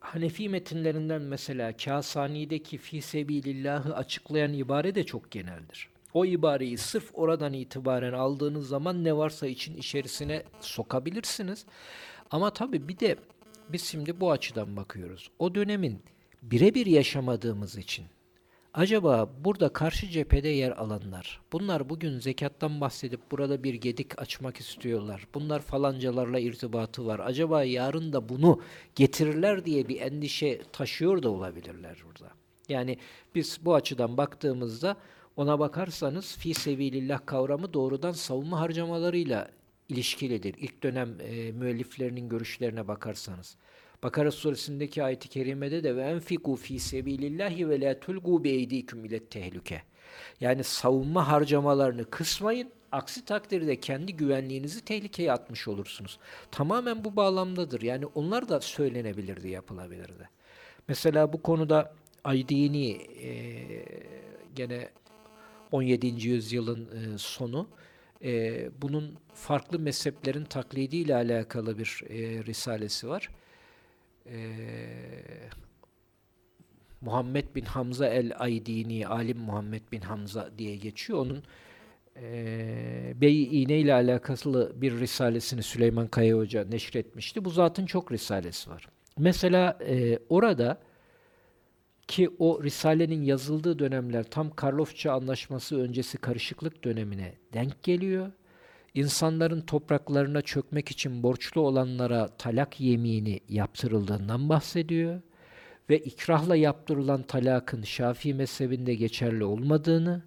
Speaker 1: Hanefi metinlerinden mesela Kasani'deki fi sebilillahı açıklayan ibare de çok geneldir. O ibareyi sırf oradan itibaren aldığınız zaman ne varsa için içerisine sokabilirsiniz. Ama tabii bir de biz şimdi bu açıdan bakıyoruz. O dönemin birebir yaşamadığımız için acaba burada karşı cephede yer alanlar, bunlar bugün zekattan bahsedip burada bir gedik açmak istiyorlar. Bunlar falancalarla irtibatı var. Acaba yarın da bunu getirirler diye bir endişe taşıyor da olabilirler burada. Yani biz bu açıdan baktığımızda ona bakarsanız fi sevilillah kavramı doğrudan savunma harcamalarıyla ilişkilidir. İlk dönem e, müelliflerinin görüşlerine bakarsanız. Bakara suresindeki ayet-i kerimede de ve enfiku fi sebilillahi ve la tulgu bi eydikum ile tehlike. Yani savunma harcamalarını kısmayın. Aksi takdirde kendi güvenliğinizi tehlikeye atmış olursunuz. Tamamen bu bağlamdadır. Yani onlar da söylenebilirdi, yapılabilirdi. Mesela bu konuda Aydini e, gene 17. yüzyılın e, sonu e, bunun farklı mezheplerin taklidiyle alakalı bir e, risalesi var. E, Muhammed bin Hamza el-Aydini, alim Muhammed bin Hamza diye geçiyor. Onun e, Bey İğne ile alakalı bir risalesini Süleyman Kaya Hoca neşretmişti. Bu zatın çok risalesi var. Mesela e, orada ki o Risale'nin yazıldığı dönemler tam Karlofça Anlaşması öncesi karışıklık dönemine denk geliyor. İnsanların topraklarına çökmek için borçlu olanlara talak yemini yaptırıldığından bahsediyor ve ikrahla yaptırılan talakın Şafii mezhebinde geçerli olmadığını,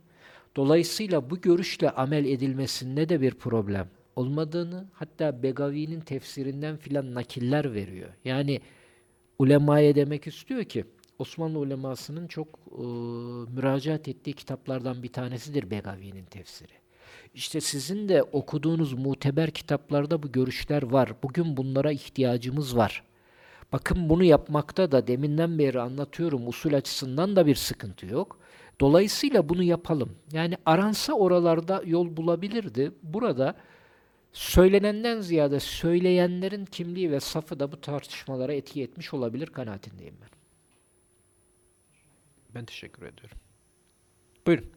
Speaker 1: dolayısıyla bu görüşle amel edilmesinde de bir problem olmadığını, hatta Begavi'nin tefsirinden filan nakiller veriyor. Yani ulemaya demek istiyor ki, Osmanlı ulemasının çok e, müracaat ettiği kitaplardan bir tanesidir Begavi'nin tefsiri. İşte sizin de okuduğunuz muteber kitaplarda bu görüşler var. Bugün bunlara ihtiyacımız var. Bakın bunu yapmakta da deminden beri anlatıyorum usul açısından da bir sıkıntı yok. Dolayısıyla bunu yapalım. Yani aransa oralarda yol bulabilirdi. Burada söylenenden ziyade söyleyenlerin kimliği ve safı da bu tartışmalara etki etmiş olabilir kanaatindeyim ben. Ben teşekkür ediyorum. Buyurun.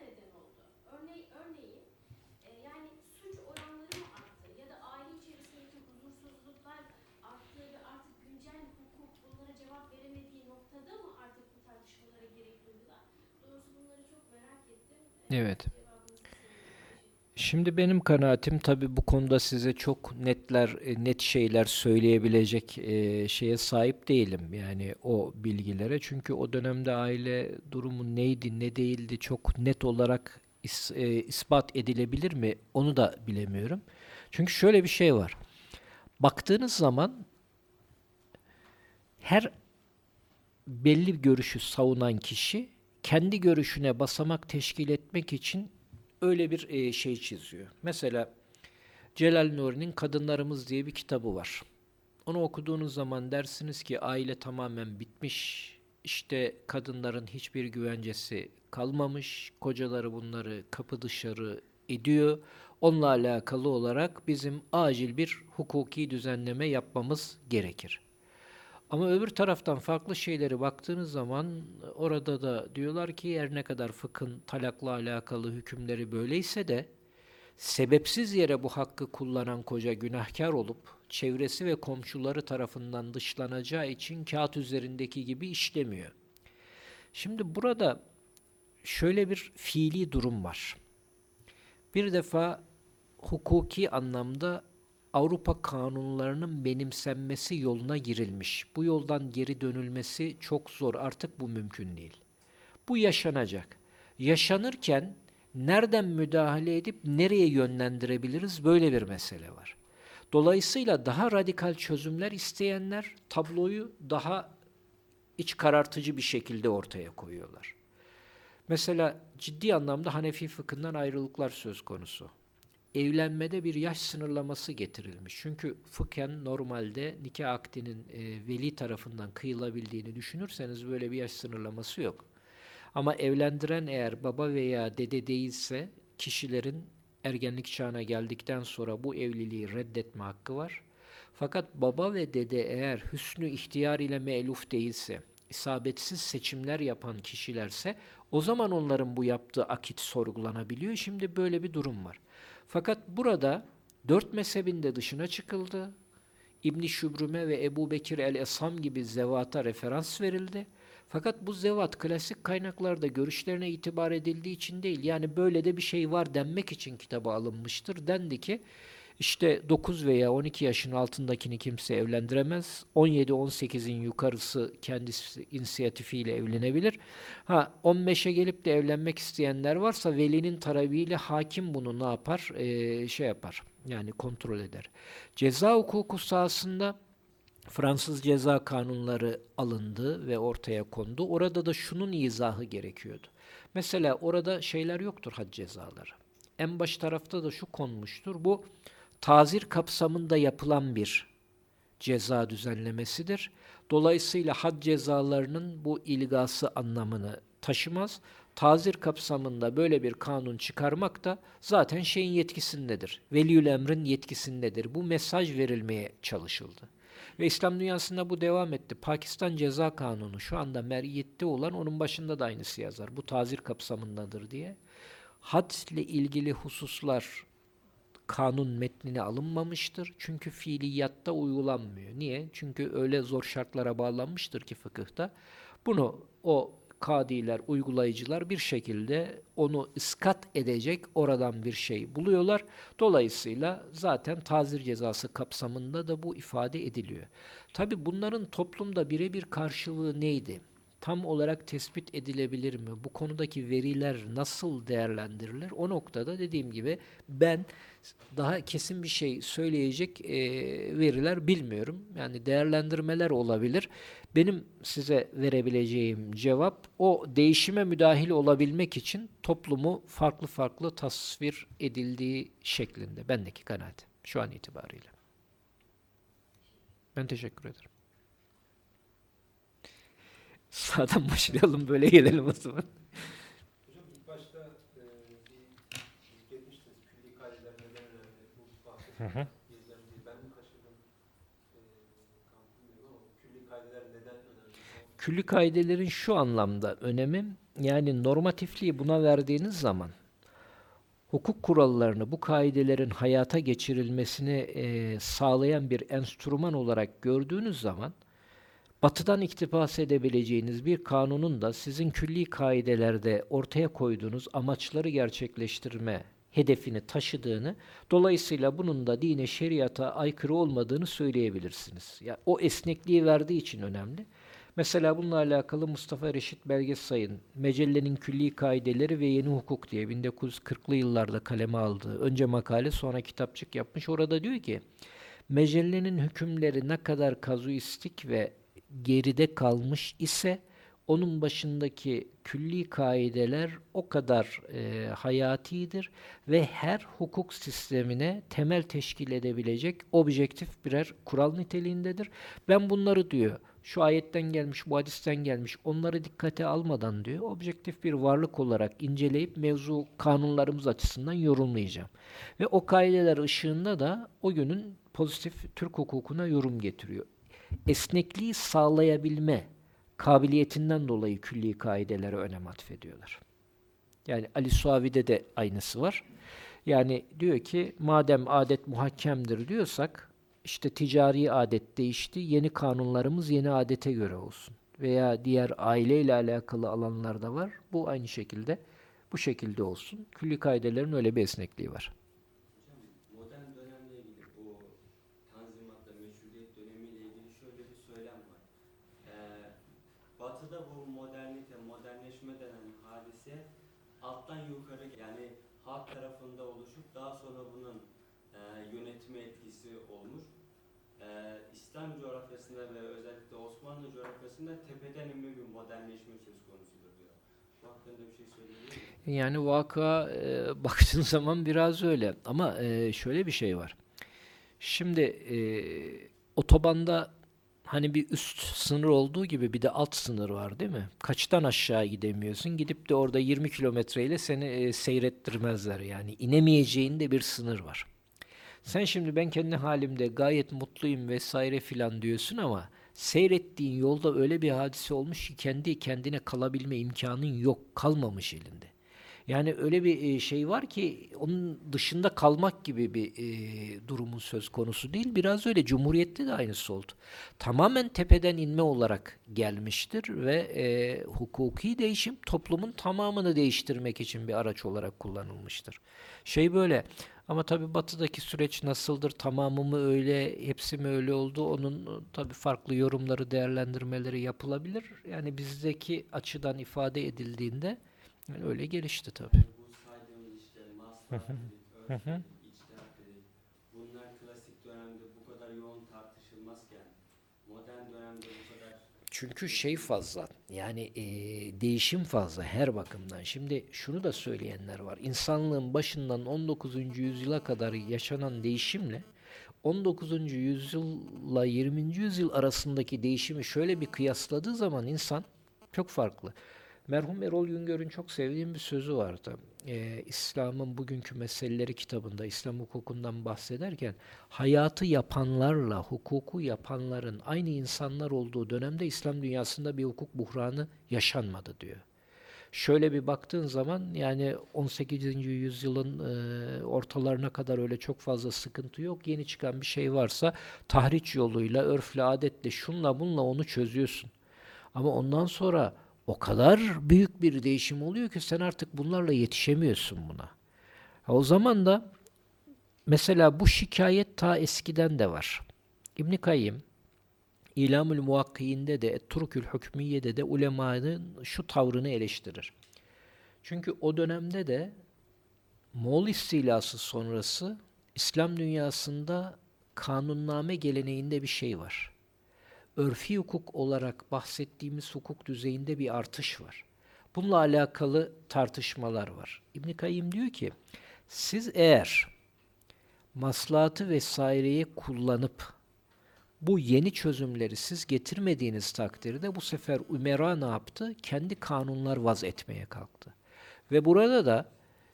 Speaker 1: Evet. Şimdi benim kanaatim tabi bu konuda size çok netler, e, net şeyler söyleyebilecek e, şeye sahip değilim. Yani o bilgilere. Çünkü o dönemde aile durumu neydi, ne değildi çok net olarak is, e, ispat edilebilir mi onu da bilemiyorum. Çünkü şöyle bir şey var. Baktığınız zaman her belli bir görüşü savunan kişi kendi görüşüne basamak teşkil etmek için öyle bir e, şey çiziyor. Mesela Celal Nuri'nin Kadınlarımız diye bir kitabı var. Onu okuduğunuz zaman dersiniz ki aile tamamen bitmiş, işte kadınların hiçbir güvencesi kalmamış, kocaları bunları kapı dışarı ediyor. Onunla alakalı olarak bizim acil bir hukuki düzenleme yapmamız gerekir. Ama öbür taraftan farklı şeyleri baktığınız zaman orada da diyorlar ki her ne kadar fıkhın talakla alakalı hükümleri böyleyse de sebepsiz yere bu hakkı kullanan koca günahkar olup çevresi ve komşuları tarafından dışlanacağı için kağıt üzerindeki gibi işlemiyor. Şimdi burada şöyle bir fiili durum var. Bir defa hukuki anlamda Avrupa kanunlarının benimsenmesi yoluna girilmiş. Bu yoldan geri dönülmesi çok zor. Artık bu mümkün değil. Bu yaşanacak. Yaşanırken nereden müdahale edip nereye yönlendirebiliriz böyle bir mesele var. Dolayısıyla daha radikal çözümler isteyenler tabloyu daha iç karartıcı bir şekilde ortaya koyuyorlar. Mesela ciddi anlamda Hanefi fıkhından ayrılıklar söz konusu. Evlenmede bir yaş sınırlaması getirilmiş. Çünkü fıkhen normalde nikah akdinin e, veli tarafından kıyılabildiğini düşünürseniz böyle bir yaş sınırlaması yok. Ama evlendiren eğer baba veya dede değilse kişilerin ergenlik çağına geldikten sonra bu evliliği reddetme hakkı var. Fakat baba ve dede eğer hüsnü ihtiyar ile me'luf değilse, isabetsiz seçimler yapan kişilerse o zaman onların bu yaptığı akit sorgulanabiliyor. Şimdi böyle bir durum var. Fakat burada dört mezhebinde dışına çıkıldı. İbni Şübrüme ve Ebu Bekir el-Esam gibi zevata referans verildi. Fakat bu zevat klasik kaynaklarda görüşlerine itibar edildiği için değil, yani böyle de bir şey var denmek için kitaba alınmıştır. Dendi ki, işte 9 veya 12 yaşın altındakini kimse evlendiremez. 17-18'in yukarısı kendisi inisiyatifiyle evlenebilir. Ha 15'e gelip de evlenmek isteyenler varsa velinin tarabiyle hakim bunu ne yapar? Ee, şey yapar. Yani kontrol eder. Ceza hukuku sahasında Fransız ceza kanunları alındı ve ortaya kondu. Orada da şunun izahı gerekiyordu. Mesela orada şeyler yoktur had cezaları. En baş tarafta da şu konmuştur. Bu tazir kapsamında yapılan bir ceza düzenlemesidir. Dolayısıyla had cezalarının bu ilgası anlamını taşımaz. Tazir kapsamında böyle bir kanun çıkarmak da zaten şeyin yetkisindedir. Veliül emrin yetkisindedir. Bu mesaj verilmeye çalışıldı. Ve İslam dünyasında bu devam etti. Pakistan Ceza Kanunu şu anda meriyette olan onun başında da aynısı yazar. Bu tazir kapsamındadır diye. Had ile ilgili hususlar kanun metnine alınmamıştır. Çünkü fiiliyatta uygulanmıyor. Niye? Çünkü öyle zor şartlara bağlanmıştır ki fıkıhta. Bunu o kadiler, uygulayıcılar bir şekilde onu iskat edecek oradan bir şey buluyorlar. Dolayısıyla zaten tazir cezası kapsamında da bu ifade ediliyor. Tabi bunların toplumda birebir karşılığı neydi? Tam olarak tespit edilebilir mi? Bu konudaki veriler nasıl değerlendirilir? O noktada dediğim gibi ben daha kesin bir şey söyleyecek e, veriler bilmiyorum. Yani değerlendirmeler olabilir. Benim size verebileceğim cevap o değişime müdahil olabilmek için toplumu farklı farklı tasvir edildiği şeklinde. Bendeki kanaatim şu an itibariyle. Ben teşekkür ederim. Sağdan başlayalım böyle gelelim o zaman.
Speaker 3: Hocam ilk başta e, bir zikretmiştiniz külli kaideler neden önemli bu bahsettiğiniz ben mi kaçırdım e, tam bilmiyorum ama külli kaideler neden önemli?
Speaker 1: Külli kaidelerin şu anlamda önemi yani normatifliği buna verdiğiniz zaman hukuk kurallarını bu kaidelerin hayata geçirilmesini e, sağlayan bir enstrüman olarak gördüğünüz zaman batıdan iktibas edebileceğiniz bir kanunun da sizin külli kaidelerde ortaya koyduğunuz amaçları gerçekleştirme hedefini taşıdığını, dolayısıyla bunun da dine, şeriata aykırı olmadığını söyleyebilirsiniz. Ya o esnekliği verdiği için önemli. Mesela bununla alakalı Mustafa Reşit Belgesay'ın Mecellenin Külli Kaideleri ve Yeni Hukuk diye 1940'lı yıllarda kaleme aldığı önce makale sonra kitapçık yapmış. Orada diyor ki Mecellenin hükümleri ne kadar kazuistik ve geride kalmış ise onun başındaki külli kaideler o kadar e, hayatidir ve her hukuk sistemine temel teşkil edebilecek objektif birer kural niteliğindedir. Ben bunları diyor, şu ayetten gelmiş, bu hadisten gelmiş, onları dikkate almadan diyor, objektif bir varlık olarak inceleyip mevzu kanunlarımız açısından yorumlayacağım. Ve o kaideler ışığında da o günün pozitif Türk hukukuna yorum getiriyor esnekliği sağlayabilme kabiliyetinden dolayı külli kaidelere önem atfediyorlar. Yani Ali Suavi'de de aynısı var. Yani diyor ki madem adet muhakkemdir diyorsak işte ticari adet değişti. Yeni kanunlarımız yeni adete göre olsun. Veya diğer aileyle alakalı alanlarda var. Bu aynı şekilde bu şekilde olsun. Külli kaidelerin öyle bir esnekliği var.
Speaker 4: İslam coğrafyasında ve özellikle Osmanlı coğrafyasında tepeden inme bir modernleşme söz konusudur diyor. Bir şey?
Speaker 1: Yani vaka e, baktığın zaman biraz öyle. Ama e, şöyle bir şey var. Şimdi e, otobanda hani bir üst sınır olduğu gibi bir de alt sınır var değil mi? Kaçtan aşağı gidemiyorsun. Gidip de orada 20 kilometreyle seni e, seyrettirmezler. Yani inemeyeceğin de bir sınır var. Sen şimdi ben kendi halimde gayet mutluyum vesaire filan diyorsun ama seyrettiğin yolda öyle bir hadise olmuş ki kendi kendine kalabilme imkanın yok, kalmamış elinde. Yani öyle bir e, şey var ki onun dışında kalmak gibi bir e, durumun söz konusu değil. Biraz öyle. Cumhuriyette de aynısı oldu. Tamamen tepeden inme olarak gelmiştir ve e, hukuki değişim toplumun tamamını değiştirmek için bir araç olarak kullanılmıştır. Şey böyle ama tabii batıdaki süreç nasıldır, tamamı mı öyle, hepsi mi öyle oldu, onun tabii farklı yorumları, değerlendirmeleri yapılabilir. Yani bizdeki açıdan ifade edildiğinde yani öyle gelişti tabii.
Speaker 4: Bu saydığımız işte örf, içtihat, bunlar klasik dönemde bu kadar yoğun tartışılmazken modern dönemde bu kadar
Speaker 1: Çünkü şey fazla, yani e, değişim fazla her bakımdan. Şimdi şunu da söyleyenler var. İnsanlığın başından 19. yüzyıla kadar yaşanan değişimle 19. yüzyılla 20. yüzyıl arasındaki değişimi şöyle bir kıyasladığı zaman insan çok farklı. Merhum Erol Güngör'ün çok sevdiğim bir sözü vardı. Ee, İslam'ın bugünkü meseleleri kitabında İslam hukukundan bahsederken hayatı yapanlarla hukuku yapanların aynı insanlar olduğu dönemde İslam dünyasında bir hukuk buhranı yaşanmadı diyor. Şöyle bir baktığın zaman yani 18. yüzyılın e, ortalarına kadar öyle çok fazla sıkıntı yok. Yeni çıkan bir şey varsa tahriç yoluyla, örfle, adetle, şunla bunla onu çözüyorsun. Ama ondan sonra o kadar büyük bir değişim oluyor ki sen artık bunlarla yetişemiyorsun buna. Ha, o zaman da mesela bu şikayet ta eskiden de var. İbn Kayyim İlamül Muvakkiyinde de Turkül Hükmiye'de de ulemanın şu tavrını eleştirir. Çünkü o dönemde de Moğol istilası sonrası İslam dünyasında kanunname geleneğinde bir şey var. Örfi hukuk olarak bahsettiğimiz hukuk düzeyinde bir artış var. Bununla alakalı tartışmalar var. İbn Kayyim diyor ki, siz eğer maslahatı vesaireyi kullanıp bu yeni çözümleri siz getirmediğiniz takdirde bu sefer Ümera ne yaptı? Kendi kanunlar vaz etmeye kalktı. Ve burada da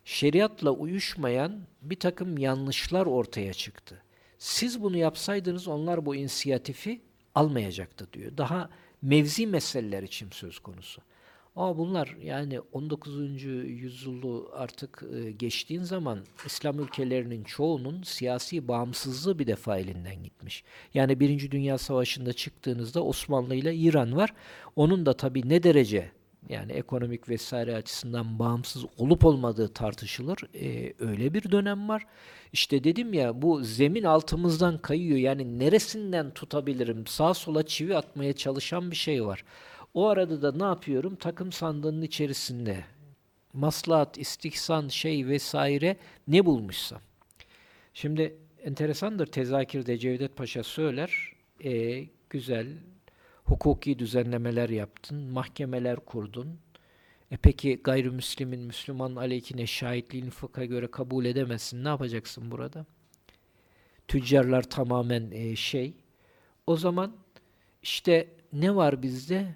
Speaker 1: şeriatla uyuşmayan bir takım yanlışlar ortaya çıktı. Siz bunu yapsaydınız onlar bu inisiyatifi almayacaktı diyor. Daha mevzi meseleler için söz konusu. Ama bunlar yani 19. yüzyılı artık e, geçtiğin zaman İslam ülkelerinin çoğunun siyasi bağımsızlığı bir defa elinden gitmiş. Yani Birinci Dünya Savaşı'nda çıktığınızda Osmanlı ile İran var. Onun da tabii ne derece yani ekonomik vesaire açısından bağımsız olup olmadığı tartışılır. Ee, öyle bir dönem var. İşte dedim ya bu zemin altımızdan kayıyor. Yani neresinden tutabilirim? Sağa sola çivi atmaya çalışan bir şey var. O arada da ne yapıyorum? Takım sandığının içerisinde maslahat, istihsan, şey vesaire ne bulmuşsam. Şimdi enteresandır tezakirde Cevdet Paşa söyler. E, güzel, hukuki düzenlemeler yaptın, mahkemeler kurdun. E peki gayrimüslimin Müslüman aleyhine şahitliğini fıkha göre kabul edemezsin. Ne yapacaksın burada? Tüccarlar tamamen e, şey. O zaman işte ne var bizde?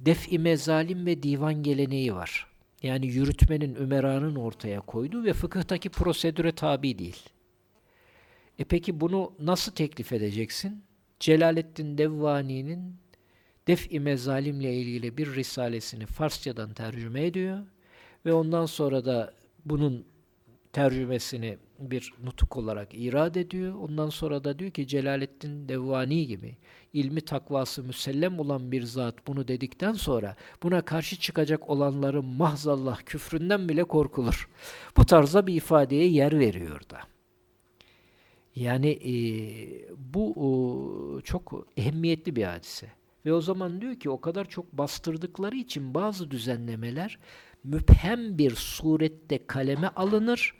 Speaker 1: Def-i mezalim ve divan geleneği var. Yani yürütmenin, ümeranın ortaya koyduğu ve fıkıhtaki prosedüre tabi değil. E peki bunu nasıl teklif edeceksin? Celaleddin Devvani'nin Def-i Mezalim'le ilgili bir risalesini Farsçadan tercüme ediyor ve ondan sonra da bunun tercümesini bir nutuk olarak irad ediyor. Ondan sonra da diyor ki Celaleddin Devvani gibi ilmi takvası müsellem olan bir zat bunu dedikten sonra buna karşı çıkacak olanların mahzallah küfründen bile korkulur. Bu tarza bir ifadeye yer veriyor da. Yani e, bu o, çok ehemmiyetli bir hadise. Ve o zaman diyor ki o kadar çok bastırdıkları için bazı düzenlemeler müphem bir surette kaleme alınır.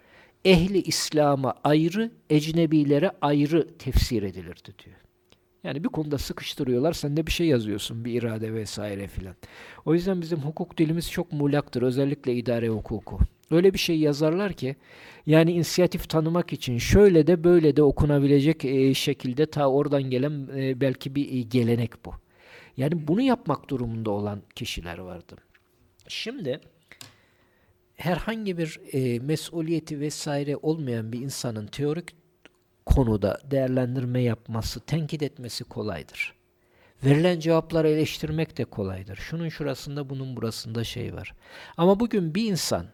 Speaker 1: Ehli İslam'a ayrı, ecnebilere ayrı tefsir edilirdi diyor. Yani bir konuda sıkıştırıyorlar, sen de bir şey yazıyorsun, bir irade vesaire filan. O yüzden bizim hukuk dilimiz çok muğlaktır, özellikle idare hukuku. Öyle bir şey yazarlar ki, yani inisiyatif tanımak için şöyle de böyle de okunabilecek şekilde ta oradan gelen belki bir gelenek bu. Yani bunu yapmak durumunda olan kişiler vardı. Şimdi herhangi bir e, mesuliyeti vesaire olmayan bir insanın teorik konuda değerlendirme yapması, tenkit etmesi kolaydır. Verilen cevapları eleştirmek de kolaydır. Şunun şurasında, bunun burasında şey var. Ama bugün bir insan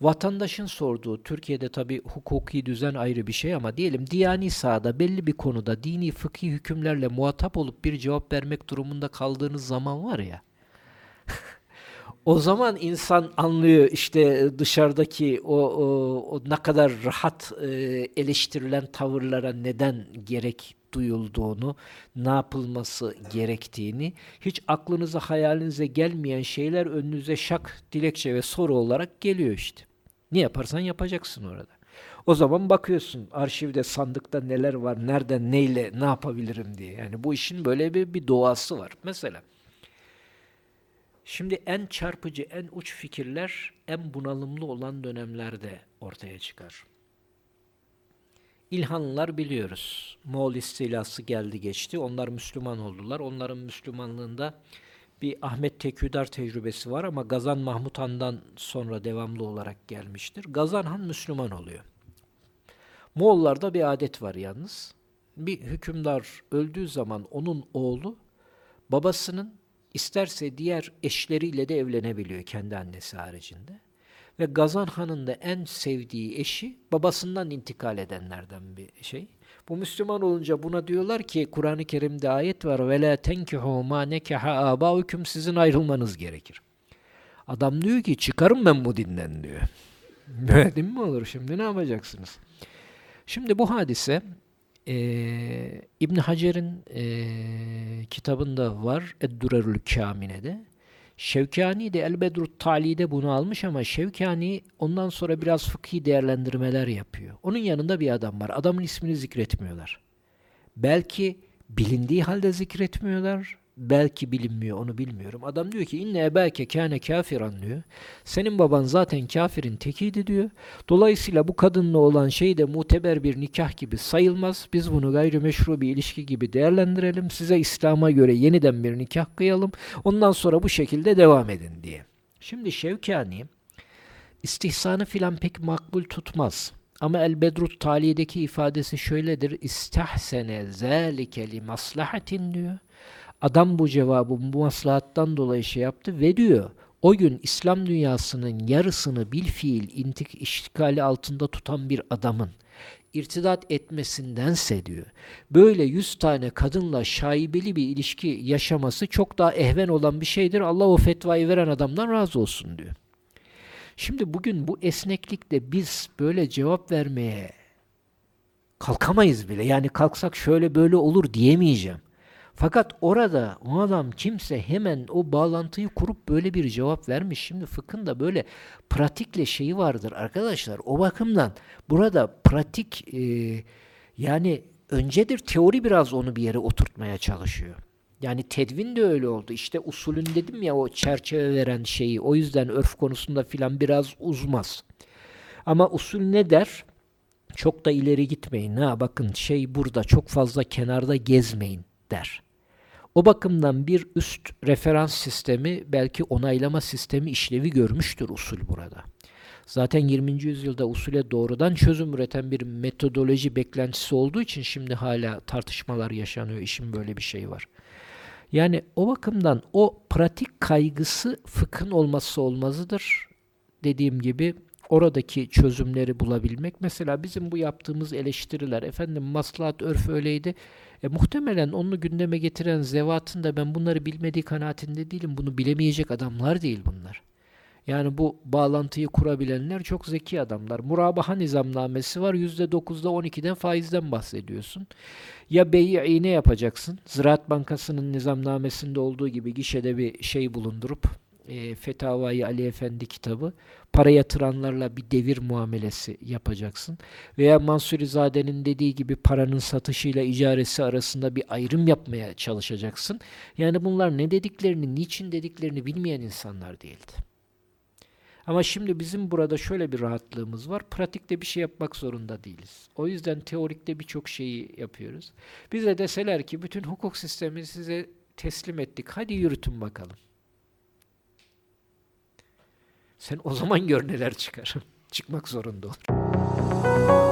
Speaker 1: vatandaşın sorduğu, Türkiye'de tabi hukuki düzen ayrı bir şey ama diyelim diyani sahada belli bir konuda dini fıkhi hükümlerle muhatap olup bir cevap vermek durumunda kaldığınız zaman var ya, o zaman insan anlıyor işte dışarıdaki o, o, o ne kadar rahat e, eleştirilen tavırlara neden gerek duyulduğunu, ne yapılması gerektiğini, hiç aklınıza hayalinize gelmeyen şeyler önünüze şak, dilekçe ve soru olarak geliyor işte. Ne yaparsan yapacaksın orada. O zaman bakıyorsun arşivde, sandıkta neler var, nereden, neyle, ne yapabilirim diye. Yani bu işin böyle bir, bir doğası var. Mesela Şimdi en çarpıcı, en uç fikirler en bunalımlı olan dönemlerde ortaya çıkar. İlhanlılar biliyoruz. Moğol istilası geldi geçti. Onlar Müslüman oldular. Onların Müslümanlığında bir Ahmet Teküdar tecrübesi var ama Gazan Mahmut Han'dan sonra devamlı olarak gelmiştir. Gazan Han Müslüman oluyor. Moğollarda bir adet var yalnız. Bir hükümdar öldüğü zaman onun oğlu babasının isterse diğer eşleriyle de evlenebiliyor kendi annesi haricinde. Ve Gazan Han'ın da en sevdiği eşi babasından intikal edenlerden bir şey. Bu Müslüman olunca buna diyorlar ki Kur'an-ı Kerim'de ayet var ve la tenkihu ma nekaha abaukum sizin ayrılmanız gerekir. Adam diyor ki çıkarım ben bu dinden diyor. Böyle mi olur şimdi ne yapacaksınız? Şimdi bu hadise e, İbn Hacer'in e, kitabında var Eddurerül Kamine'de. Şevkani de El-Bedrut Tali'de bunu almış ama Şevkani ondan sonra biraz fıkhi değerlendirmeler yapıyor. Onun yanında bir adam var. Adamın ismini zikretmiyorlar. Belki bilindiği halde zikretmiyorlar belki bilinmiyor onu bilmiyorum. Adam diyor ki inne ebeke kâne kafiran diyor. Senin baban zaten kafirin tekiydi diyor. Dolayısıyla bu kadınla olan şey de muteber bir nikah gibi sayılmaz. Biz bunu gayrimeşru bir ilişki gibi değerlendirelim. Size İslam'a göre yeniden bir nikah kıyalım. Ondan sonra bu şekilde devam edin diye. Şimdi Şevkani istihsanı filan pek makbul tutmaz. Ama El Bedrut Tali'deki ifadesi şöyledir. İstahsene zâlike li maslahatin diyor. Adam bu cevabı bu maslahattan dolayı şey yaptı ve diyor o gün İslam dünyasının yarısını bil fiil intik iştikali altında tutan bir adamın irtidat etmesindense diyor. Böyle yüz tane kadınla şaibeli bir ilişki yaşaması çok daha ehven olan bir şeydir. Allah o fetvayı veren adamdan razı olsun diyor. Şimdi bugün bu esneklikle biz böyle cevap vermeye kalkamayız bile. Yani kalksak şöyle böyle olur diyemeyeceğim. Fakat orada o adam kimse hemen o bağlantıyı kurup böyle bir cevap vermiş. Şimdi fıkhın da böyle pratikle şeyi vardır arkadaşlar. O bakımdan burada pratik e, yani öncedir teori biraz onu bir yere oturtmaya çalışıyor. Yani tedvin de öyle oldu. İşte usulün dedim ya o çerçeve veren şeyi. O yüzden örf konusunda filan biraz uzmaz. Ama usul ne der? Çok da ileri gitmeyin. Ha bakın şey burada çok fazla kenarda gezmeyin der. O bakımdan bir üst referans sistemi belki onaylama sistemi işlevi görmüştür usul burada. Zaten 20. yüzyılda usule doğrudan çözüm üreten bir metodoloji beklentisi olduğu için şimdi hala tartışmalar yaşanıyor. İşin böyle bir şey var. Yani o bakımdan o pratik kaygısı fıkhın olmazsa olmazıdır. Dediğim gibi oradaki çözümleri bulabilmek. Mesela bizim bu yaptığımız eleştiriler, efendim maslahat örf öyleydi. E, muhtemelen onu gündeme getiren zevatın da ben bunları bilmediği kanaatinde değilim. Bunu bilemeyecek adamlar değil bunlar. Yani bu bağlantıyı kurabilenler çok zeki adamlar. Murabaha nizamnamesi var. %9'da 12'den faizden bahsediyorsun. Ya beyi ne yapacaksın? Ziraat Bankası'nın nizamnamesinde olduğu gibi gişede bir şey bulundurup e, Fetavai Ali Efendi kitabı para yatıranlarla bir devir muamelesi yapacaksın. Veya Mansurizade'nin dediği gibi paranın satışıyla icaresi arasında bir ayrım yapmaya çalışacaksın. Yani bunlar ne dediklerini, niçin dediklerini bilmeyen insanlar değildi. Ama şimdi bizim burada şöyle bir rahatlığımız var. Pratikte bir şey yapmak zorunda değiliz. O yüzden teorikte birçok şeyi yapıyoruz. Bize deseler ki bütün hukuk sistemini size teslim ettik. Hadi yürütün bakalım. Sen o zaman gör neler çıkar. Çıkmak zorunda olur.